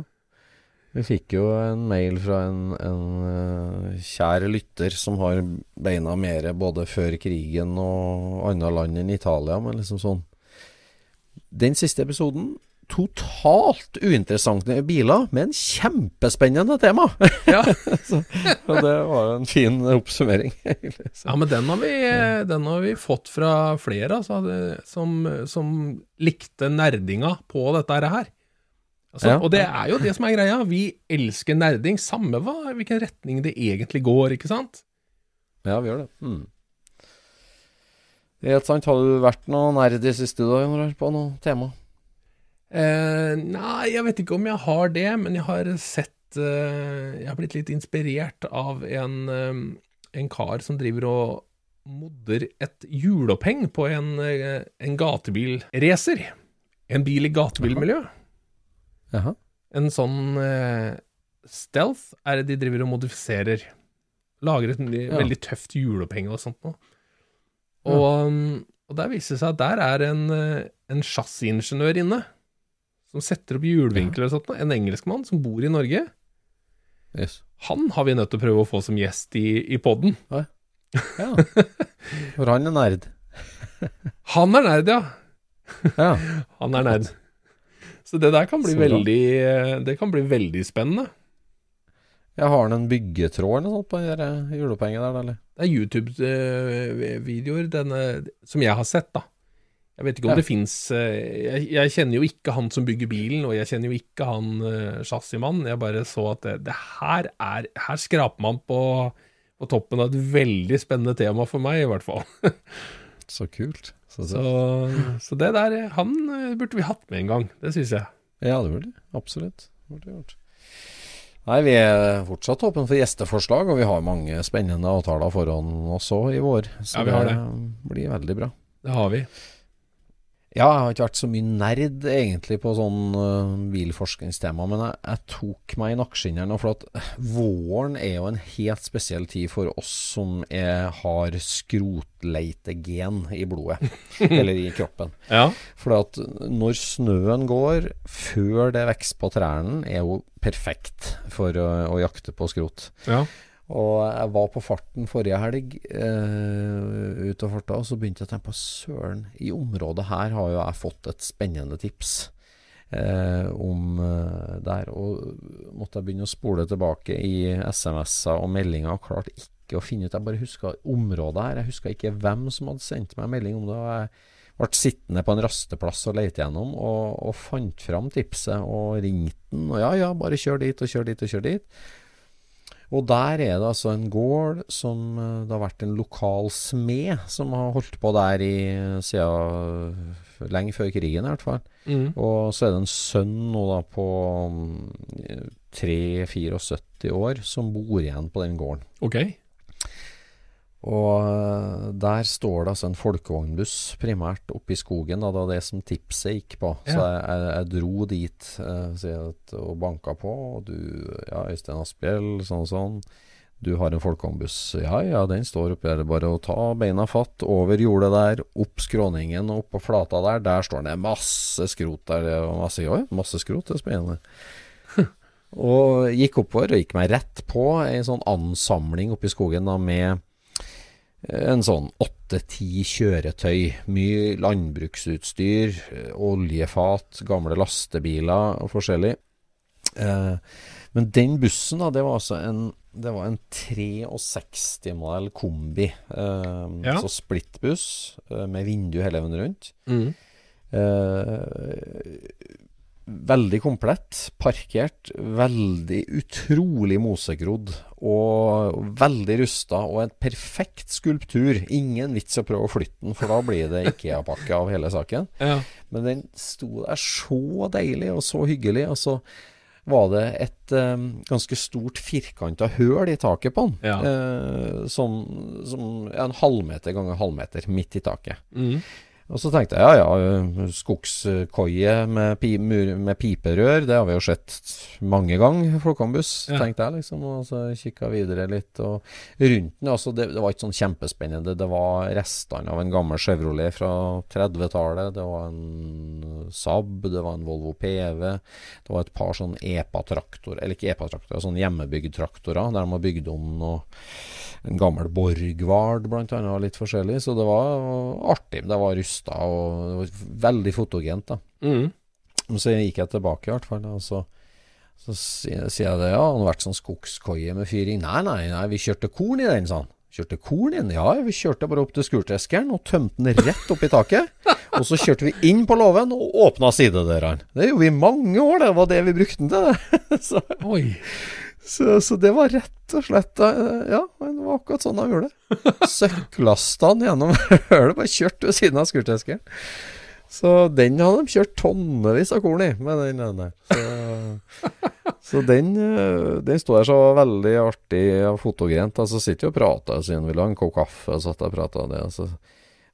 Vi fikk jo en mail fra en, en uh, kjær lytter som har beina mere både før krigen og andre land enn Italia, men liksom sånn Den siste episoden totalt uinteressante biler med en kjempespennende tema. Ja. så, og det var jo en fin oppsummering. ja, men den har, vi, den har vi fått fra flere, altså, som, som, likte nerdinga på dette her. Altså, ja. Og det er jo det som er greia. Vi elsker nerding, samme hva, hvilken retning det egentlig går, ikke sant? Ja, vi gjør det. Mm. Helt sant. Har du vært noe nerd i siste dag på noe tema? Eh, nei, jeg vet ikke om jeg har det, men jeg har sett eh, Jeg har blitt litt inspirert av en, eh, en kar som driver og modder et hjuloppheng på en, eh, en gatebilracer. En bil i gatebilmiljø. Jaha. En sånn eh, Stealth er det de driver og modifiserer. Lager et ja. veldig tøft hjuloppheng og sånt noe. Og, ja. Mm, og der viser det seg at der er en, en chassisingeniør inne som setter opp hjulvinkler og sånt. En engelskmann som bor i Norge. Yes. Han har vi nødt til å prøve å få som gjest i, i poden. Ja. For han er nerd. han er nerd, ja. ja. Han er nerd. Så det der kan bli, veldig, det kan bli veldig spennende. Jeg Har han en byggetråd eller noe sånt på julepenget der, eller? Det er YouTube-videoer som jeg har sett, da. Jeg vet ikke om ja. det fins eh, jeg, jeg, kjenner jo ikke han som bygger bilen, og jeg kjenner jo ikke han uh, chassismannen. Jeg bare så at det, det, her er Her skraper man på, på, toppen av et veldig spennende tema for meg, i hvert fall. så kult. Så, så, så, det der Han eh, burde vi hatt med en gang. Det syns jeg. Ja, det burde absolutt. Burde gjort. Nei, vi er fortsatt åpne for gjesteforslag, og vi har mange spennende avtaler foran oss òg i vår. Så ja, vi har det. det blir veldig bra. Det har vi. Ja, jeg har ikke vært så mye nerd egentlig på sånn uh, bilforskningstema, men jeg, jeg, tok meg i nakkeskinnet. For at våren er jo en helt spesiell tid for oss som er, har skrotleitegen i blodet. eller i kroppen. Ja. For at når snøen går før det vokser på trærne, er jo perfekt for å, å jakte på skrot. Ja. Og jeg var på farten forrige helg, eh, ut av farta, og så begynte jeg å tenke på søren, i området her har jo jeg fått et spennende tips Eh, om uh, der. Og måtte jeg begynne å spole tilbake i SMS-er og meldinger, og klarte ikke å finne ut Jeg bare huska området her, jeg huska ikke hvem som hadde sendt meg melding om det. og jeg ble sittende på en rasteplass og lete gjennom, og, og fant fram tipset og ringte den. Og ja, ja, bare kjør dit og kjør dit og kjør dit. Og der er det altså en gård som eh, det har vært en lokal smed som har holdt på der i siden lenge før krigen, i hvert fall. Mm. Og så er det en sønn nå da på 3-74 mm, år som bor igjen på den gården. Ok. Og eh, der står det altså en folkevognbuss, primært oppe i skogen. Da, det var det som tipset gikk på. Ja. Så jeg, jeg, jeg, dro dit eh, og banka på. Og du Ja, Øystein Asphjell, sånn og sånn. Du har en folkevognbuss. Ja, ja, den står oppi der. Bare å ta beina fatt, over jordet der, opp skråningen og på flata der. Der står det masse skrot der. Masse, oi, masse skrot, det er spennende. og gikk oppover og gikk meg rett på ei sånn ansamling oppi skogen da med en sånn åtte-ti kjøretøy. Mye landbruksutstyr, oljefat, gamle lastebiler og forskjellig. Eh, men den bussen, da, det var altså en det var en 63-modell kombi. Eh, Ja. Så splittbuss eh, med vindu hele veien rundt. Mm. Eh, veldig komplett, parkert, veldig utrolig mosegrodd og veldig rusta, og en perfekt skulptur. Ingen vits å prøve å flytte den, for da blir det Ikea-pakke av hele saken. Ja. Men den sto der så deilig og så hyggelig, og så var det et um, ganske stort firkanta høl i taket på den. Ja. Uh, som, som en halvmeter ganger halvmeter midt i taket. Mm. Og så tenkte jeg ja ja, skogskoie med, pi, med piperør, det har vi jo sett mange ganger, Flåkhambuss, Ja. tenkte jeg liksom. Og så kikka videre litt. Og rundt den, altså det, det var ikke sånn kjempespennende. Det var restene av en gammel Chevrolet fra 30-tallet. Det var en Saab, det var en Volvo PV. Det var et par sånn EPA-traktorer, eller ikke EPA-traktorer, sånn hjemmebygd traktorer, der de har bygd om noe en gammel Borgvard blant annet, og litt forskjellig. Så det var artig. Det var rusta og det var veldig fotogent, da. Mm. Så gikk jeg tilbake, i hvert fall. Og så, så sier jeg det, ja, han har vært sånn skogskoie med fyring. Nei, nei, nei, vi kjørte korn i den, sa han. Kjørte korn inn? Ja, vi kjørte bare opp til skurtreskeren og tømte den rett opp i taket. Og så kjørte vi inn på låven og åpna sidedørene. Det gjorde vi i mange år, det var det vi brukte den til. så, Oi. Så, så det var rett og slett eh, Ja, det var akkurat sånn han gjorde det. Søkklasta han gjennom hølet, bare kjørt ved siden av skurteskeren. Så den hadde de kjørt tonnevis av korn i, med den ene. Så, så den, eh, den står her så veldig artig og fotogrent. Altså sitter jo og prater, siden vi ha en kopp kaffe, og satt og prata det. Altså.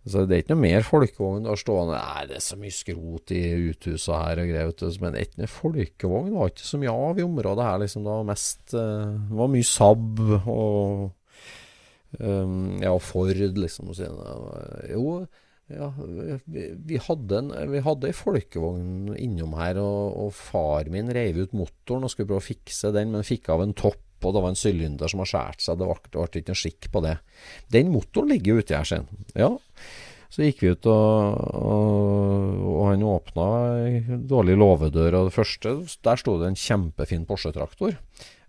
Så det er ikke noe mer folkevogn der stående Nei, det er så mye skrot i uthuset her og greier. Men ikke noe folkevogn var ikke så mye av i området her, liksom. Det var mest eh, Det var mye Saab og um, Ja, Ford, liksom. Jo, ja, vi, vi hadde en Vi hadde ei folkevogn innom her, og, og far min reiv ut motoren og skulle prøve å fikse den, men fikk av en topp. Og det var en sylinder som har skåret seg. Det ble, ble ikke noe skikk på det. Den motoren ligger ute her, sen. Ja. Så gikk vi ut, og, og, og han åpna dårlig låvedør. Og det første, der sto det en kjempefin Porsche-traktor.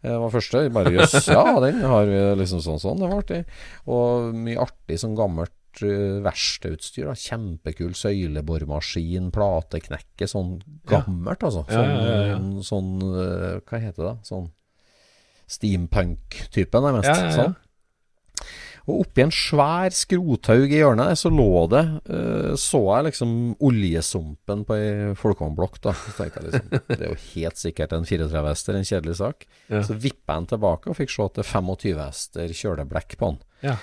Det var første. Bare jøss, ja, den har vi liksom sånn sånn. Det var artig. Og mye artig sånn gammelt uh, verkstedutstyr. Kjempekul søylebormaskin, plateknekke. Sånn gammelt, altså. Sånn, ja, ja, ja. sånn, sånn uh, Hva heter det? Sånn steampunk-typen, nærmest. Ja, ja, ja. Sånn. Og oppi en svær skrothaug i hjørnet så lå det eh, Så jeg liksom oljesumpen på ei folkevognblokk, da. Så tenkte jeg liksom Det er jo helt sikkert en 34-hester, en kjedelig sak. Ja. Så vippa jeg den tilbake og fikk se at det er 25 hester kjøleblekk på den. Ja.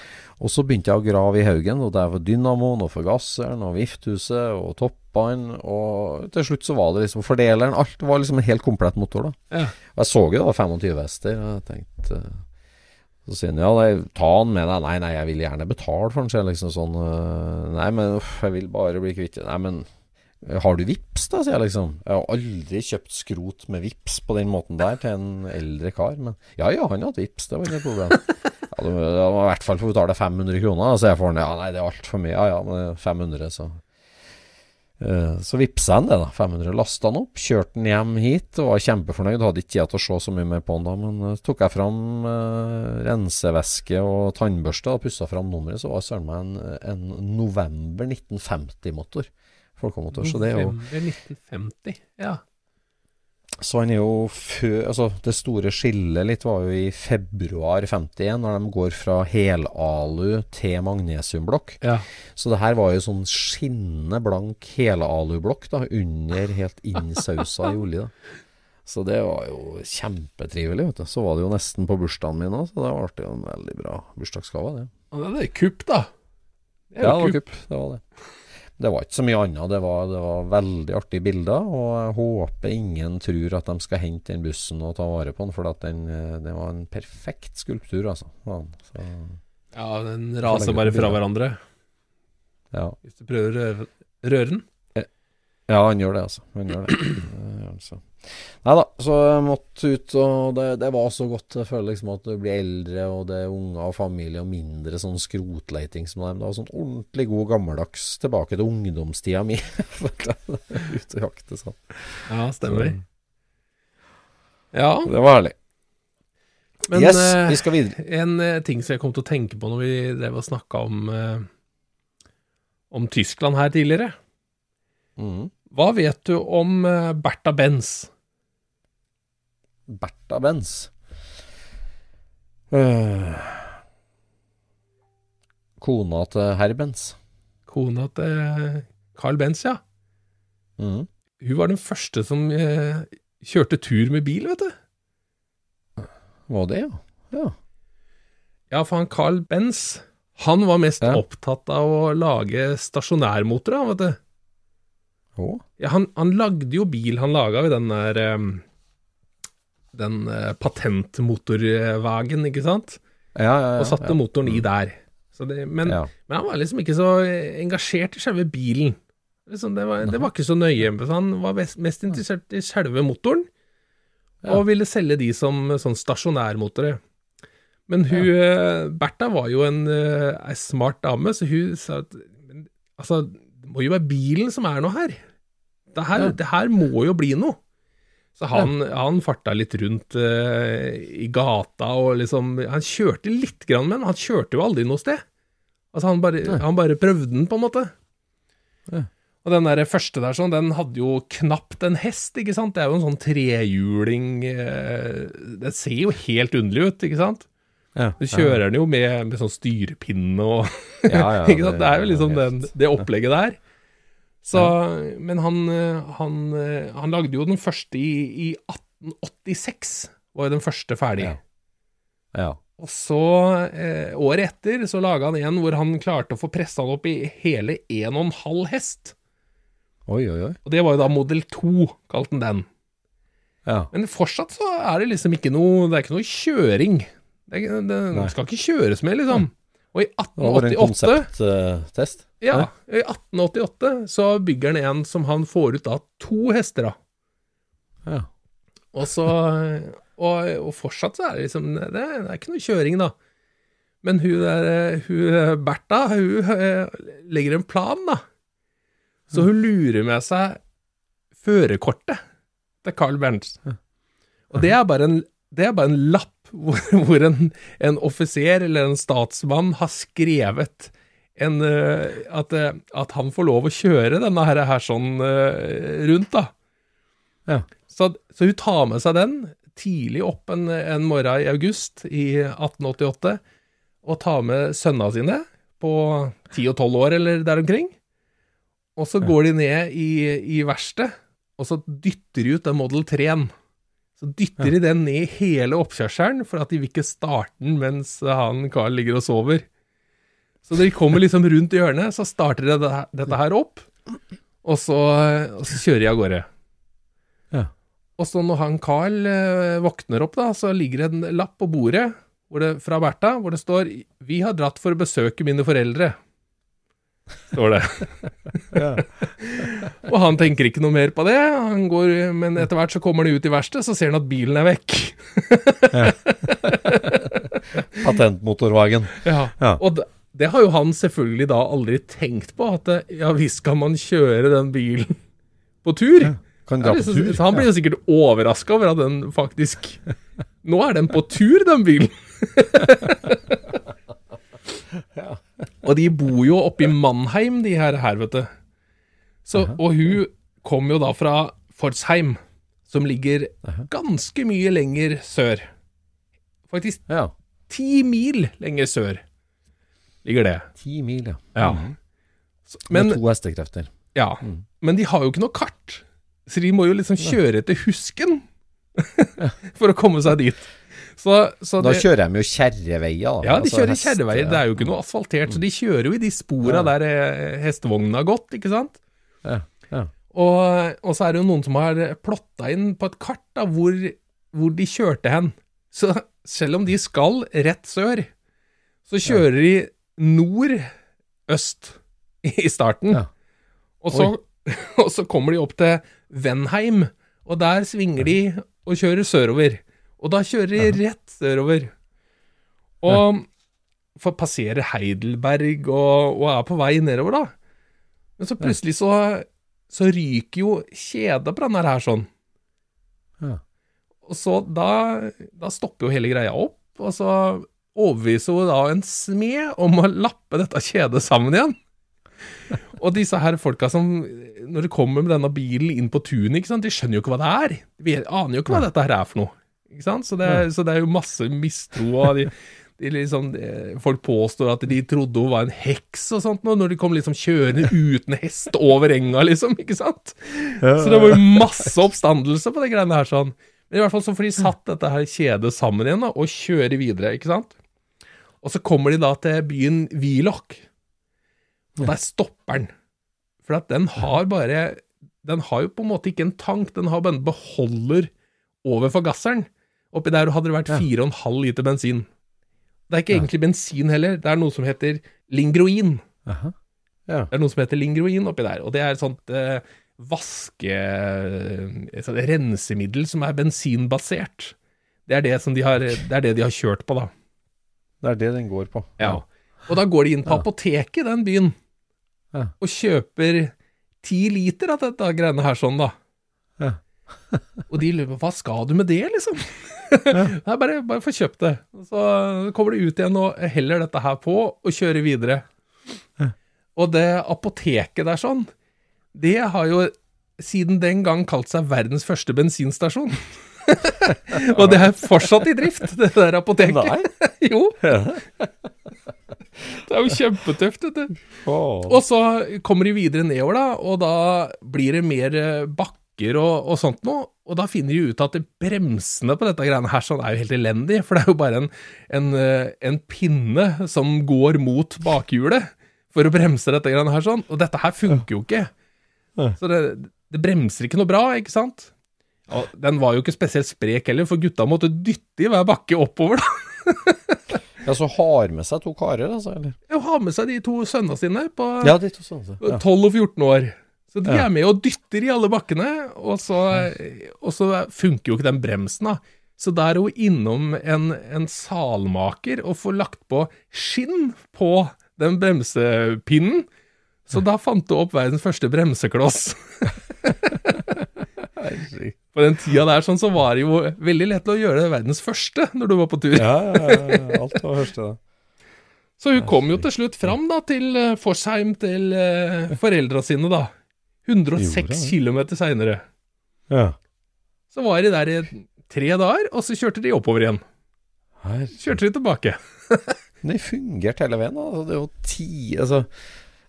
Og så begynte jeg å grave i haugen, og der var dynamoen og forgasseren og vifthuset og toppene, og til slutt så var det liksom fordeleren Alt var liksom en helt komplett motor, da. Ja. Og jeg så jo det var 25 hester, og jeg tenkte Så sier han ja, nei, ta han med deg. Nei, nei, jeg vil gjerne betale for den, sier liksom sånn. øh, Nei, men uff, jeg vil bare bli kvitt det. Nei, men har du vips da, sier jeg liksom. Jeg har aldri kjøpt skrot med vips på den måten der til en eldre kar. Men ja, ja, han har hatt vips, det var ikke noe problem. Ja, du må i hvert fall få betale 500 kroner, så jeg får den. Ja, nei, det er altfor mye. Ja, ja, men er 500, så Så vippsa han det, da. 500. Lasta han opp, kjørte den hjem hit og var kjempefornøyd. Hadde ikke tid til å se så mye mer på den da, men eh, tok jeg fram eh, rensevæske og tannbørste og pussa fram nummeret, så var søren meg en, en november 1950-motor. Folkemotor. Så det er jo November 1950. Ja. Så han er jo før Altså, det store skillet litt var jo i februar 51, når de går fra helalu til magnesiumblokk. ja. Så det her var jo sånn skinnende blank helalublokk da, under helt innsausa i olje. da. Så det var jo kjempetrivelig, vet du. Så var det jo nesten på bursdagen min òg, så det ble jo en veldig bra bursdagsgave, det. Og det er kupp, da. Det er Ja, det var kupp. kupp. Det var det. Det var ikke så mye annet. Det var, det var veldig artige bilder, og jeg håper ingen tror at de skal hente den bussen og ta vare på den, for at den, eh, det var en perfekt skulptur, altså. Så, Ja, den raser bare fra hverandre. ja. Hvis du prøver å røre den. Ja, han gjør det, altså. Han gjør det. altså. så. Nei da, så jeg måtte ut, og det, det var så godt. Jeg føler liksom at du blir eldre, og det er unger og familie, og mindre sånn skrotleiting som dem. Det var sånn ordentlig god gammeldags tilbake til ungdomstida mi. Ute og jakte sånn. Ja, stemmer. Ja, Det var herlig. men yes, eh, vi skal videre. en eh, ting som jeg kom til å tenke på når vi drev og snakka om eh, om Tyskland her tidligere. Mhm. Hva vet du om eh, Bertha Benz? Bertha Benz. Øh. kona til herr Benz. Kona til Carl Benz, ja. Mm. Hun var den første som eh, kjørte tur med bil, vet du. Var det, ja? Ja. Ja, for han Carl Benz, han var mest Ja. opptatt av å lage stasjonærmotorer, vet du. Å? Ja, han, han lagde jo bil, han laga jo den der Den eh, patentmotorvagen, ikke sant? Ja, ja, ja. Og satte motoren i der. Så det, men, men han var liksom ikke så eh, engasjert i selve bilen. Liksom, det, var, det var ikke så nøye. Han var mest, mest interessert i selve motoren, og ville selge de som sånn stasjonærmotorer. Men hun, eh, Bertha var jo en, en smart dame, så hun sa at altså, det må jo være bilen som er noe her. Det her, Ja. det her må jo bli noe. Så han, han farta litt rundt uh, i gata og liksom Han kjørte litt grann men han kjørte jo aldri noe sted. Altså han bare, han bare prøvde den, på en måte. Ja. Og den der første der sånn, den hadde jo knapt en hest, ikke sant. Det er jo en sånn trehjuling eh, Det ser jo helt underlig ut, ikke sant. Ja. Du kjører den jo med, med sånn styrepinne og Ja, ja, ikke sant? Det er jo liksom den, det opplegget der. Så, Men han, eh, han, eh, han lagde jo den første i, i 1886, var jo den første ferdig. Ja. Ja. Og så, eh, året etter, så laga han en hvor han klarte å få pressa den opp i hele 1,5 hest. Oi, oi, oi. Og det var jo da modell 2, kalte han den. Ja. Men fortsatt så er det liksom ikke noe Det er ikke noe kjøring. Det, det, det, skal ikke kjøres med, liksom. Og i Det var en 1888 konsepttest. Ja, i 1888 så bygger han en som han får ut da to hester av. Ja. Og så og, og fortsatt så er det liksom det, det er ikke noe kjøring, da. Men hun der hun Bertha, hun eh, legger en plan, da. Så hun lurer med seg førerkortet til Carl Berntsen. Og det er bare en, det er bare en lapp hvor, hvor en, en offiser eller en statsmann har skrevet en, eh, at, eh, at han får lov å kjøre denne her, her sånn eh, rundt, da. Ja. Så, så hun tar med seg den tidlig opp en, en morgen i august i 1888, og tar med sønna sine på 10 og 12 år eller der omkring. Og så går de ned i, i verkstedet, og så dytter de ut den Model 3-en. Så dytter de den ned hele oppkjørselen, for at de vil ikke starte den mens han Carl ligger og sover. Så de kommer liksom rundt hjørnet, så starter de det, dette her opp, og så, og så kjører de av gårde. Ja. Og så når han Carl eh, våkner opp, da, så ligger det en lapp på bordet hvor det, fra Bertha, hvor det står 'Vi har dratt for å besøke mine foreldre'. Står det. og han tenker ikke noe mer på det, han går, men etter hvert så kommer han ut i verkstedet, så ser han at bilen er vekk. Patentmotorvagen. Ja. Ja. Og det, har jo han selvfølgelig da aldri tenkt på, at det, ja visst kan man kjøre den bilen på tur. Kan dra på liksom, tur. han blir jo sikkert overraska over at den faktisk Nå er den på tur, den bilen! Og de bor jo oppe i Mannheim, de her, her vet du. Så, og hun kom jo da fra Fordsheim, som ligger ganske mye lenger sør. Faktisk Ja. ti mil lenger sør ligger det. Ti mil, ja. Ja. Så, men, Med to hestekrefter. ja. men de har jo ikke noe kart, så de må jo liksom kjøre etter Husken for å komme seg dit. Så, så Da det, kjører de jo kjerreveier, ja, de Altså kjører kjerreveier. Det er jo ikke noe asfaltert, så de kjører jo i de spora Ja. der eh, hestevognene har gått, ikke sant? Ja, ja. Og, og så er det jo noen som har plotta inn på et kart da, hvor, hvor de kjørte hen. Så selv om de skal rett sør, så kjører de nord-øst i starten. Ja. Og, så, og så kommer de opp til Venheim, og der svinger de og kjører sørover. Og da kjører de rett sørover. Og får passere Heidelberg og, og er på vei nedover, da. Men så plutselig så, så ryker jo kjeda på den her sånn. Ja. Og så da, da stopper jo hele greia opp, og så overbeviser hun da en smed om å lappe dette kjedet sammen igjen. Og disse her folka som, når de kommer med denne bilen inn på tunet, de skjønner jo ikke hva det er. De aner jo ikke hva dette her er for noe. Ikke sant? Så det, så det er jo masse mistro. av de, liksom, folk påstår at de trodde hun var en heks og sånt, når de kom liksom kjørende uten hest over enga, liksom. ikke sant? Så det var jo masse oppstandelse på de greiene her. sånn. Men i hvert fall så får de satt dette her kjedet sammen igjen da, og kjører videre, ikke sant? Og så kommer de da til byen Willoch, og der stopper den. For at den har bare Den har jo på en måte ikke en tank, den har bare en beholder over forgasseren. Oppi der hadde det vært 4,5 liter bensin. Det er ikke egentlig bensin heller, det er noe som heter lingroin. Aha. Ja. Det er noe som heter lingroin oppi der, og det er et sånt eh, vaske... Et sånt rensemiddel som er bensinbasert. Det er det, som de har, det er det de har kjørt på, da. Det er det den går på. Ja. Og da går de inn på Ja. apoteket i den byen, Ja. og kjøper ti liter av dette greiene her sånn, da. Og de lurer på hva skal du med det, liksom? Nei, bare, bare få kjøpt det. Så kommer du ut igjen og heller dette her på, og kjører videre. Og det apoteket der sånn, det har jo siden den gang kalt seg verdens første bensinstasjon. og det er fortsatt i drift, det der apoteket. Nei. jo. Det er jo kjempetøft, vet du. Oh. Og så kommer de videre nedover, da, og da blir det mer eh, bakker og, og sånt noe. Og da finner de ut at bremsene på dette greiene her sånn er jo helt elendig, for det er jo bare en, en, eh, en pinne som går mot bakhjulet for å bremse dette greiene her sånn. Og dette her funker jo ikke. Så det, det bremser ikke noe bra, ikke sant? Og den var jo ikke spesielt sprek heller, for gutta måtte dytte i hver bakke oppover, da. Ja, så har med seg to karer, altså? Eller? Ja, har med seg de to sønnene sine på Ja, de to sånne. Ja. 12 og 14 år. Så de er med og dytter i alle bakkene, og så, og så funker jo ikke den bremsen, da. Så da er hun innom en, en salmaker og får lagt på skinn på den bremsepinnen. Så da fant hun opp verdens første bremsekloss. På den tida der sånn, så var det jo veldig lett å gjøre det verdens første når du var på tur. Ja, ja, ja, alt var første, da. Så hun kom jo til slutt fram da, til eh, Forsheim, til uh, foreldra sine, da. 106 Gjorde det? km seinere. Ja. Så var de der i tre dager, og så kjørte de oppover igjen. Her. Kjørte de tilbake. Det fungerte hele veien. Altså, det er jo ti Altså,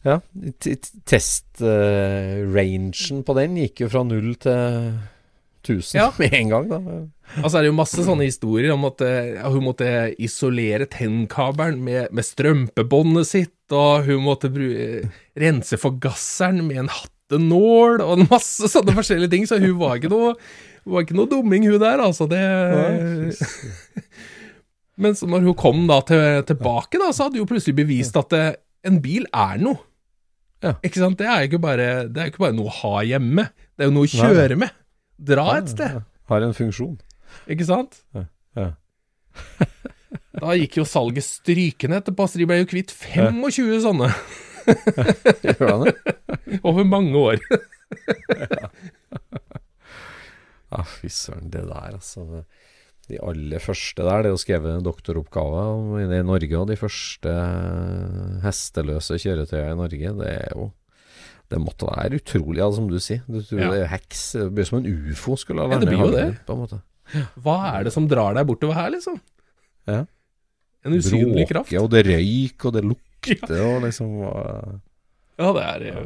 ja. Test-rangen på den gikk jo fra null til 1000 Ja. med en gang, da. Altså er det jo masse sånne historier om at ja, hun måtte isolere tennkabelen med, med strømpebåndet sitt, og hun måtte eh, rense forgasseren med en hattenål, og masse sånne forskjellige ting, så hun var ikke noe, var ikke noe dumming, hun der, altså. Det Men så når hun kom da til, tilbake, da, så hadde hun plutselig bevist at det, en bil er noe. Ja. Ikke sant? Det er jo ikke bare, det er ikke bare noe å ha hjemme, det er jo noe å kjøre med. Dra et sted. Har en funksjon. Ikke sant? Ja. Da gikk jo salget strykende etterpå, så de ble jo kvitt 25 sånne Gjør han det? over mange år. Ja, fy søren, det der, altså. De aller første der, det er jo skrevet en doktoroppgave om i Norge, og de første hesteløse kjøretøyene i Norge, det er jo Det måtte være utrolig, altså, som du sier. Du tror Ja. det er heks. Det blir som en ufo skulle ha Ja, det blir jo det. På en måte. Hva er det som drar deg bortover her, liksom? Ja. En usynlig kraft. Bråke, og det røyk, og det lukter, og liksom uh, Ja, det er ja.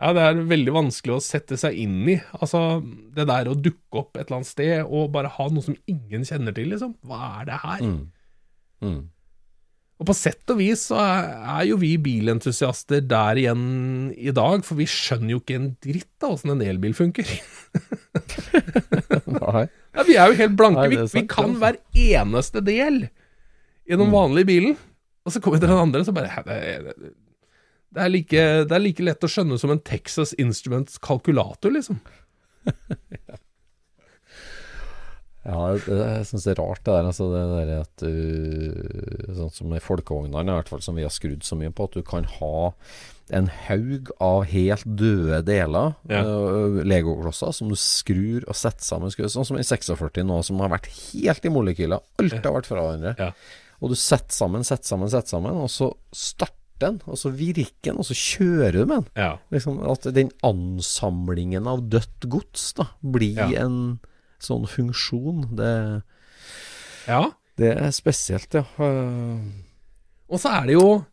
ja, det er veldig vanskelig å sette seg inn i. Altså, det der å dukke opp et eller annet sted og bare ha noe som ingen kjenner til, liksom. Hva er det her? mm. Mm. Og på sett og vis så er, jo vi bilentusiaster der igjen i dag, for vi skjønner jo ikke en dritt av åssen en elbil funker. Nei. Ja, vi er jo helt blanke. Nei, vi, er vi kan hver eneste del i den vanlige bilen. Og så kommer til den andre, så bare det, er- det, er like, det er like lett å skjønne som en Texas Instruments kalkulator, liksom. Ja, det, jeg syns det er rart det der. Altså det der at du Sånn som i folkevognene, i hvert fall, som vi har skrudd så mye på, at du kan ha en haug av helt døde deler, Ja. øh, legoklosser, som du skrur og setter sammen. Sånn som i 46 nå, som har vært helt i molekyler. Alt har vært fra hverandre. Ja. Og du setter sammen, setter sammen, setter sammen, og så starter den, og så virker den, og så kjører du med den. Ja. Liksom At den ansamlingen av dødt gods da blir Ja. en sånn funksjon. Det, ja. det er spesielt, ja. Og så er det jo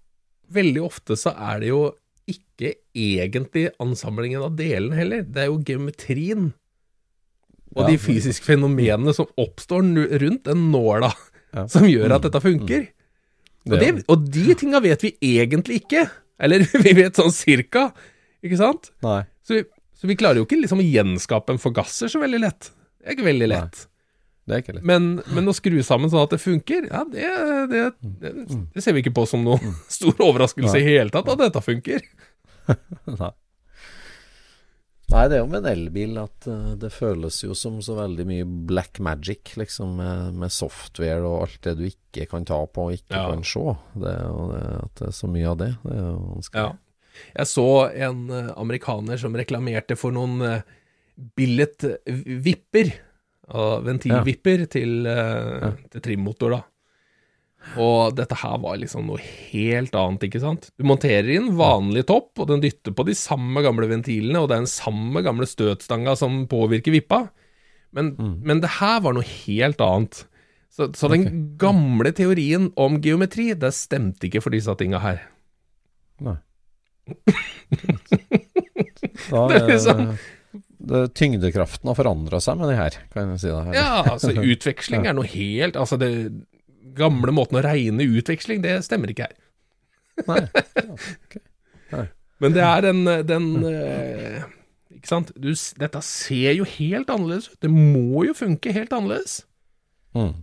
Veldig ofte så er det jo ikke egentlig ansamlingen av delene heller. Det er jo geometrien og de fysiske fenomenene som oppstår rundt den nåla Ja. som gjør at dette funker. Og, det, og de tinga vet vi egentlig ikke. Eller vi vet sånn cirka, ikke sant? Nei. Så vi, så vi klarer jo ikke liksom å gjenskape en forgasser så veldig lett. Det er ikke veldig lett. Lett. Men, men å skru sammen sånn at det funker, ja, det, det, det, det ser vi ikke på som noen stor overraskelse i hele tatt at dette funker. Nei. Nei, det er jo med en elbil at eh, det føles jo som så veldig mye black magic, liksom, med, med software og alt det du ikke kan ta på og ikke Ja. kan se. Det er jo det, at det er så mye av det. Det er jo vanskelig. Ja. Jeg så en eh, amerikaner som reklamerte for noen uh, billet eh, vipper, ventilvipper til, uh, til trimmotor, da. Og dette her var liksom noe helt annet, ikke sant? Du monterer inn vanlig topp, og den dytter på de samme gamle ventilene, og det er den samme gamle støtstanga som påvirker vippa. Men, men det her var noe helt annet. Så, så den gamle teorien om geometri, det stemte ikke for disse tinga her. Nei. Da Det er liksom- det, Tyngdekraften har forandra seg med de her, kan jeg si det. her. Ja, altså utveksling er noe helt Altså det gamle måten å regne utveksling, det stemmer ikke her. Nei. Men det er den, den uh, Ikke sant? Du, dette ser jo helt annerledes ut. Det må jo funke helt annerledes. Mm.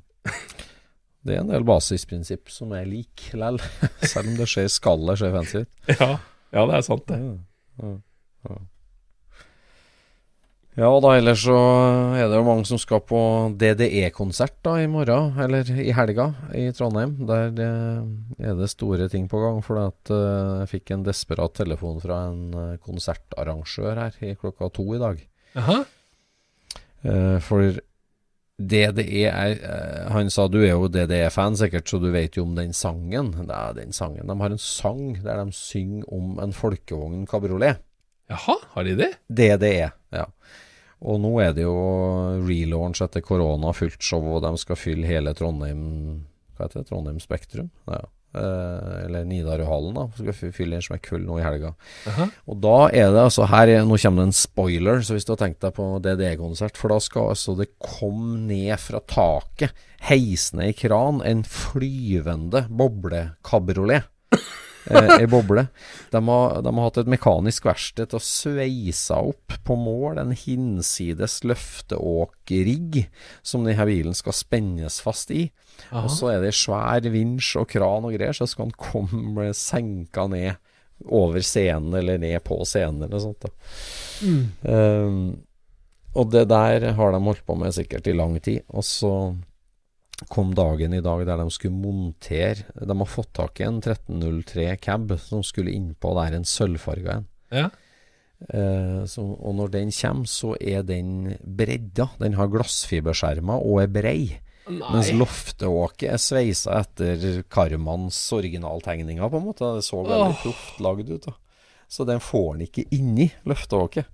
Det er en del basisprinsipp som er lik lell, selv om det skjer skallet ser fancy ut. Ja, ja det er sant, det. Ja, ja. Ja, og da ellers så er det jo mange som skal på DDE-konsert da i morgen, eller i helga, i Trondheim. Der eh, er det store ting på gang, for at eh, jeg fikk en desperat telefon fra en eh, konsertarrangør her i klokka to i dag. Jaha. Eh, for DDE er Han sa du er jo DDE-fan sikkert, så du vet jo om den sangen. Det er den sangen. De har en sang der de synger om en folkevogn kabriolet. Jaha, har de det? DDE, ja. Og nå er det jo relaunch etter korona, fullt show, og de skal fylle hele Trondheim Hva heter det? Trondheim Spektrum? Ja. Eh, eller Nidarøhallen, da. Skal fy- fylle en smekkfull nå i helga. Jaha. Og da er det altså her er, Nå kommer det en spoiler, så hvis du har tenkt deg på DDE-konsert For da skal altså det komme ned fra taket, heisende i kran, en flyvende boblekabriolet. Eh, ei boble. De har, de har hatt et mekanisk verksted til å sveise opp på mål en hinsides løfteåkrigg som denne bilen skal spennes fast i. Og så er det svær vinsj og kran og greier, så skal den komme senka ned over scenen eller ned på scenen eller noe sånt. Da. Um, og det der har de holdt på med sikkert i lang tid. Og så kom dagen i dag der de skulle montere De har fått tak i en 1303 cab som skulle innpå der en sølvfarga en. Ja. Eh, så, og når den kommer, så er den bredda. Den har glassfiberskjermer og er brei. Mens Nei. lofteåket er sveisa etter Karmans originaltegninger, på en måte. Det så veldig proft lagd ut. da Så den får han ikke inni løfteåket.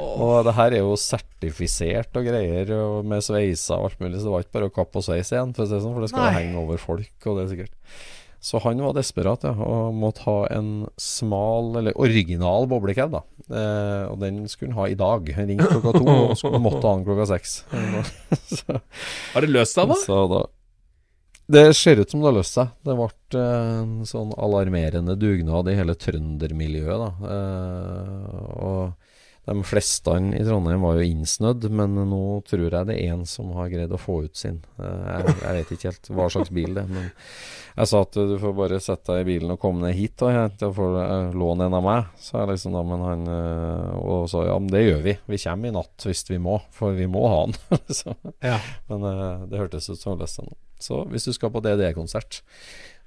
Og det her er jo sertifisert og greier, og med sveiser og alt mulig, så det var ikke bare å kappe og sveise igjen, for sånn, for det skal Nei. henge over folk, og det er sikkert. Så han var desperat, ja, og måtte ha en smal, eller original boblecab, da. Eh, og den skulle han ha i dag. Han ringte klokka to, og skulle, måtte ha den klokka seks. Har det løst seg, da? så da Det ser ut som det har løst seg. Det ble eh, en sånn alarmerende dugnad i hele trøndermiljøet, da. Eh, og De fleste i Trondheim var jo innsnødd, men nå tror jeg det er én som har greid å få ut sin. Eh, jeg, jeg, vet ikke helt hva slags bil det er, men jeg sa at du får bare sette deg i bilen og komme ned hit, og jeg får låne en av meg. Så jeg liksom da, men han Og så ja, men det gjør vi. Vi kommer i natt hvis vi må, for vi må ha den. så, Ja. men det hørtes ut som jeg seg nå. Så hvis du skal på DDE-konsert,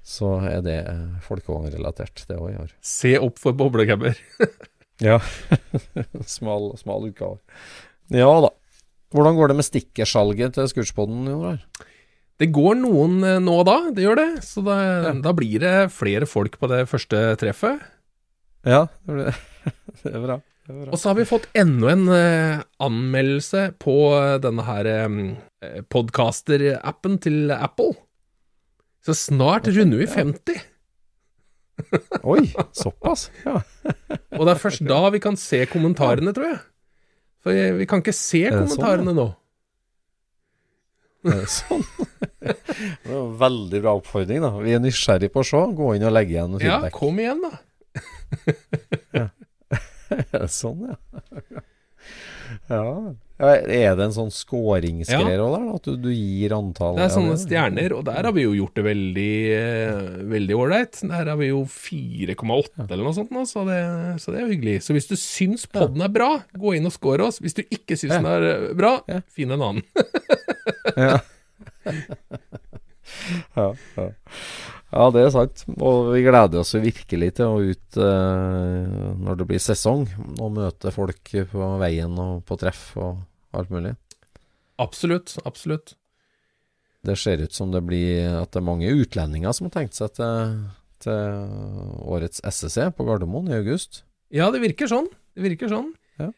så er det folkevognrelatert, det òg i år. Se opp for boblegammer. Ja. smal, smal utgave. Ja da. Hvordan går det med stikkersalget til Scootspoden, Jon? Det går noen eh, nå og da, det gjør det. Så da, da blir det flere folk på det første treffet. Ja, det, blir, det er bra. Og så har vi fått enda en eh, anmeldelse på eh, denne her eh, podcaster-appen til Apple. Så snart runder vi 50. Oi, såpass? Ja. Og det er først da vi kan se kommentarene, tror jeg. For vi kan ikke se kommentarene sånn, kommentarene nå. Er det sånn? Det var en veldig bra oppfordring, da. Vi er nysgjerrig på å se. Gå inn og legge igjen noe Ja, kom igjen, da. Det sånn, ja? ja. Ja, Er det en sånn scoringsgreie òg der? da? At du, du gir antall Det er sånne stjerner, og der har vi jo gjort det veldig eh, Veldig ålreit. Der har vi jo 4,8 eller noe sånt nå, så det, så det er jo hyggelig. Så hvis du syns podden er bra, gå inn og score oss. Hvis du ikke syns den er eh, bra, finn en annen. Ja. ja, ja. Ja, det er sant. Og vi gleder oss virkelig til å ut eh, når det blir sesong, og møte folk på veien og på treff og alt mulig. Absolutt. Absolutt. Det ser ut som det blir at det er mange utlendinger som har tenkt seg til, til årets SSC på Gardermoen i august. Ja, det virker sånn. Det virker sånn. Ja.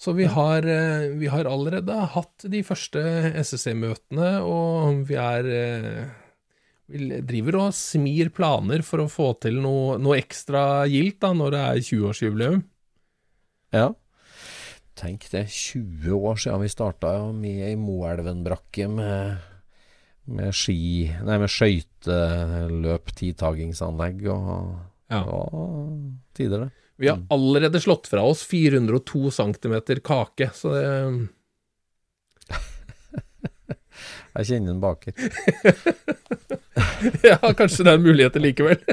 Så vi har, eh, vi har allerede hatt de første SSC-møtene, og vi er eh, driver og smir planer for å få til noe, noe ekstra gildt da, når det er 20-årsjubileum. Ja. Tenk det, 20 år siden vi starta med i Moelven-brakke med, med ski Nei, med skøyteløp, tidtagingsanlegg og Ja. ja, tider, det. Vi har allerede slått fra oss 402 cm kake, så det Jeg kjenner en baker. Ja, kanskje det er muligheter likevel.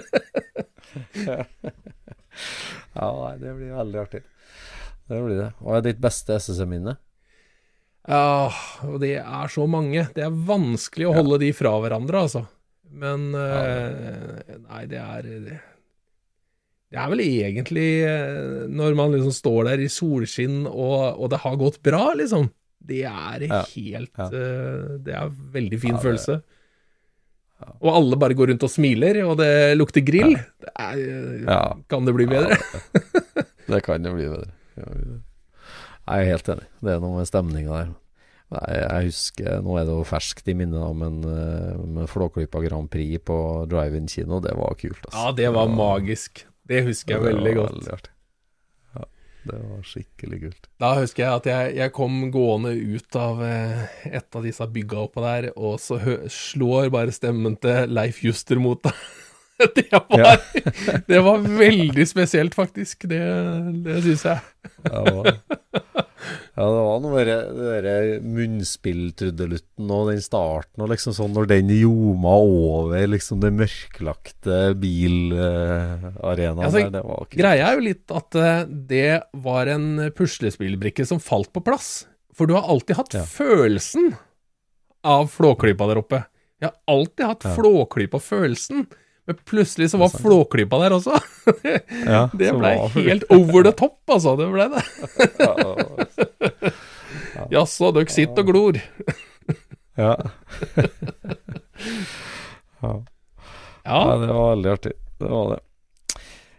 Ja, det blir veldig artig. Det blir det. Hva er ditt beste SSM-minne? Ja, og det er så mange. Det er vanskelig å holde de fra hverandre, altså. Men eh, Nei, det er det, det er vel egentlig eh, når man liksom står der i solskinn og, og det har gått bra, liksom. Det er helt eh, Det er en veldig fin det- følelse. Og alle bare går rundt og smiler, og det lukter grill. Det er, uh. Kan det bli bedre? Det kan jo bli bedre. Det. Jeg er helt enig. Det er noe med stemninga der. Nei, jeg husker, Nå er det jo ferskt i minnet, da, men eh, med Flåklypa Grand Prix på drive-in kino, det var kult. Altså. Ja, det var magisk. Det husker jeg Det veldig var godt. veldig det var skikkelig kult. Da husker jeg at jeg, jeg kom gående ut av eh, et av disse bygga oppå der, og så hø slår bare stemmen til Leif Juster mot deg. Det var, det var veldig spesielt, faktisk. Det, det syns jeg. Ja, ja, det var noe med det derre munnspilltrudelutten og den starten, og liksom sånn når den ljoma over liksom den mørklagte bilarenaen Altså, der, det var kult. Greia er jo litt at eh, det var en puslespillbrikke som falt på plass. For du har alltid hatt Ja. følelsen av Flåklypa der oppe. Jeg har alltid hatt Ja. Flåklypa-følelsen. Men plutselig så var. Flåklypa der også. Ja, Det ble helt over the top, altså. Det ble det. Jaså, dere sitter og glor. ja. ja. Ja, Ja, det var veldig artig. Det var det.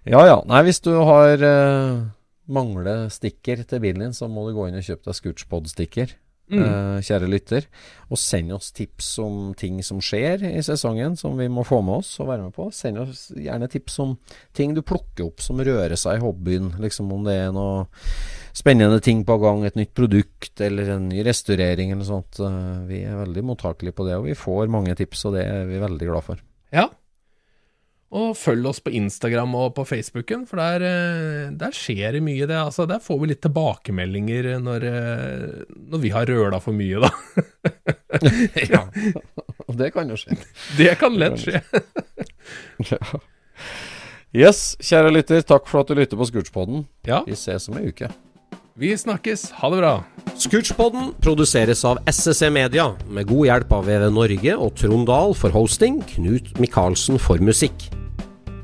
Ja ja. Nei, hvis du har uh, mangler stikker til bilen din, så må du gå inn og kjøpe deg Scootspod-stikker. Mm. Uh, kjære lytter. Og send oss tips om ting som skjer i sesongen, som vi må få med oss og være med på. Send oss gjerne tips om ting du plukker opp som rører seg i hobbyen. Liksom om det er noe spennende ting på gang, et nytt produkt eller en ny restaurering eller sånt. Uh, vi er veldig mottakelige på det, og vi får mange tips, og det er vi veldig glad for. ja. Og følg oss på Instagram og på Facebooken, for der, eh, der skjer det mye. Det, altså, der får vi litt tilbakemeldinger når, eh, når vi har røla for mye, da. ja. Og det kan jo skje. Det kan lett skje. ja. Yes, kjære lytter, takk for at du lytter på Scootspodden. Ja. Vi ses om ei uke. Vi snakkes. Ha det bra. Scootspodden produseres av SSC Media, med god hjelp av VV Norge og Trond Dahl for hosting, Knut Micaelsen for musikk.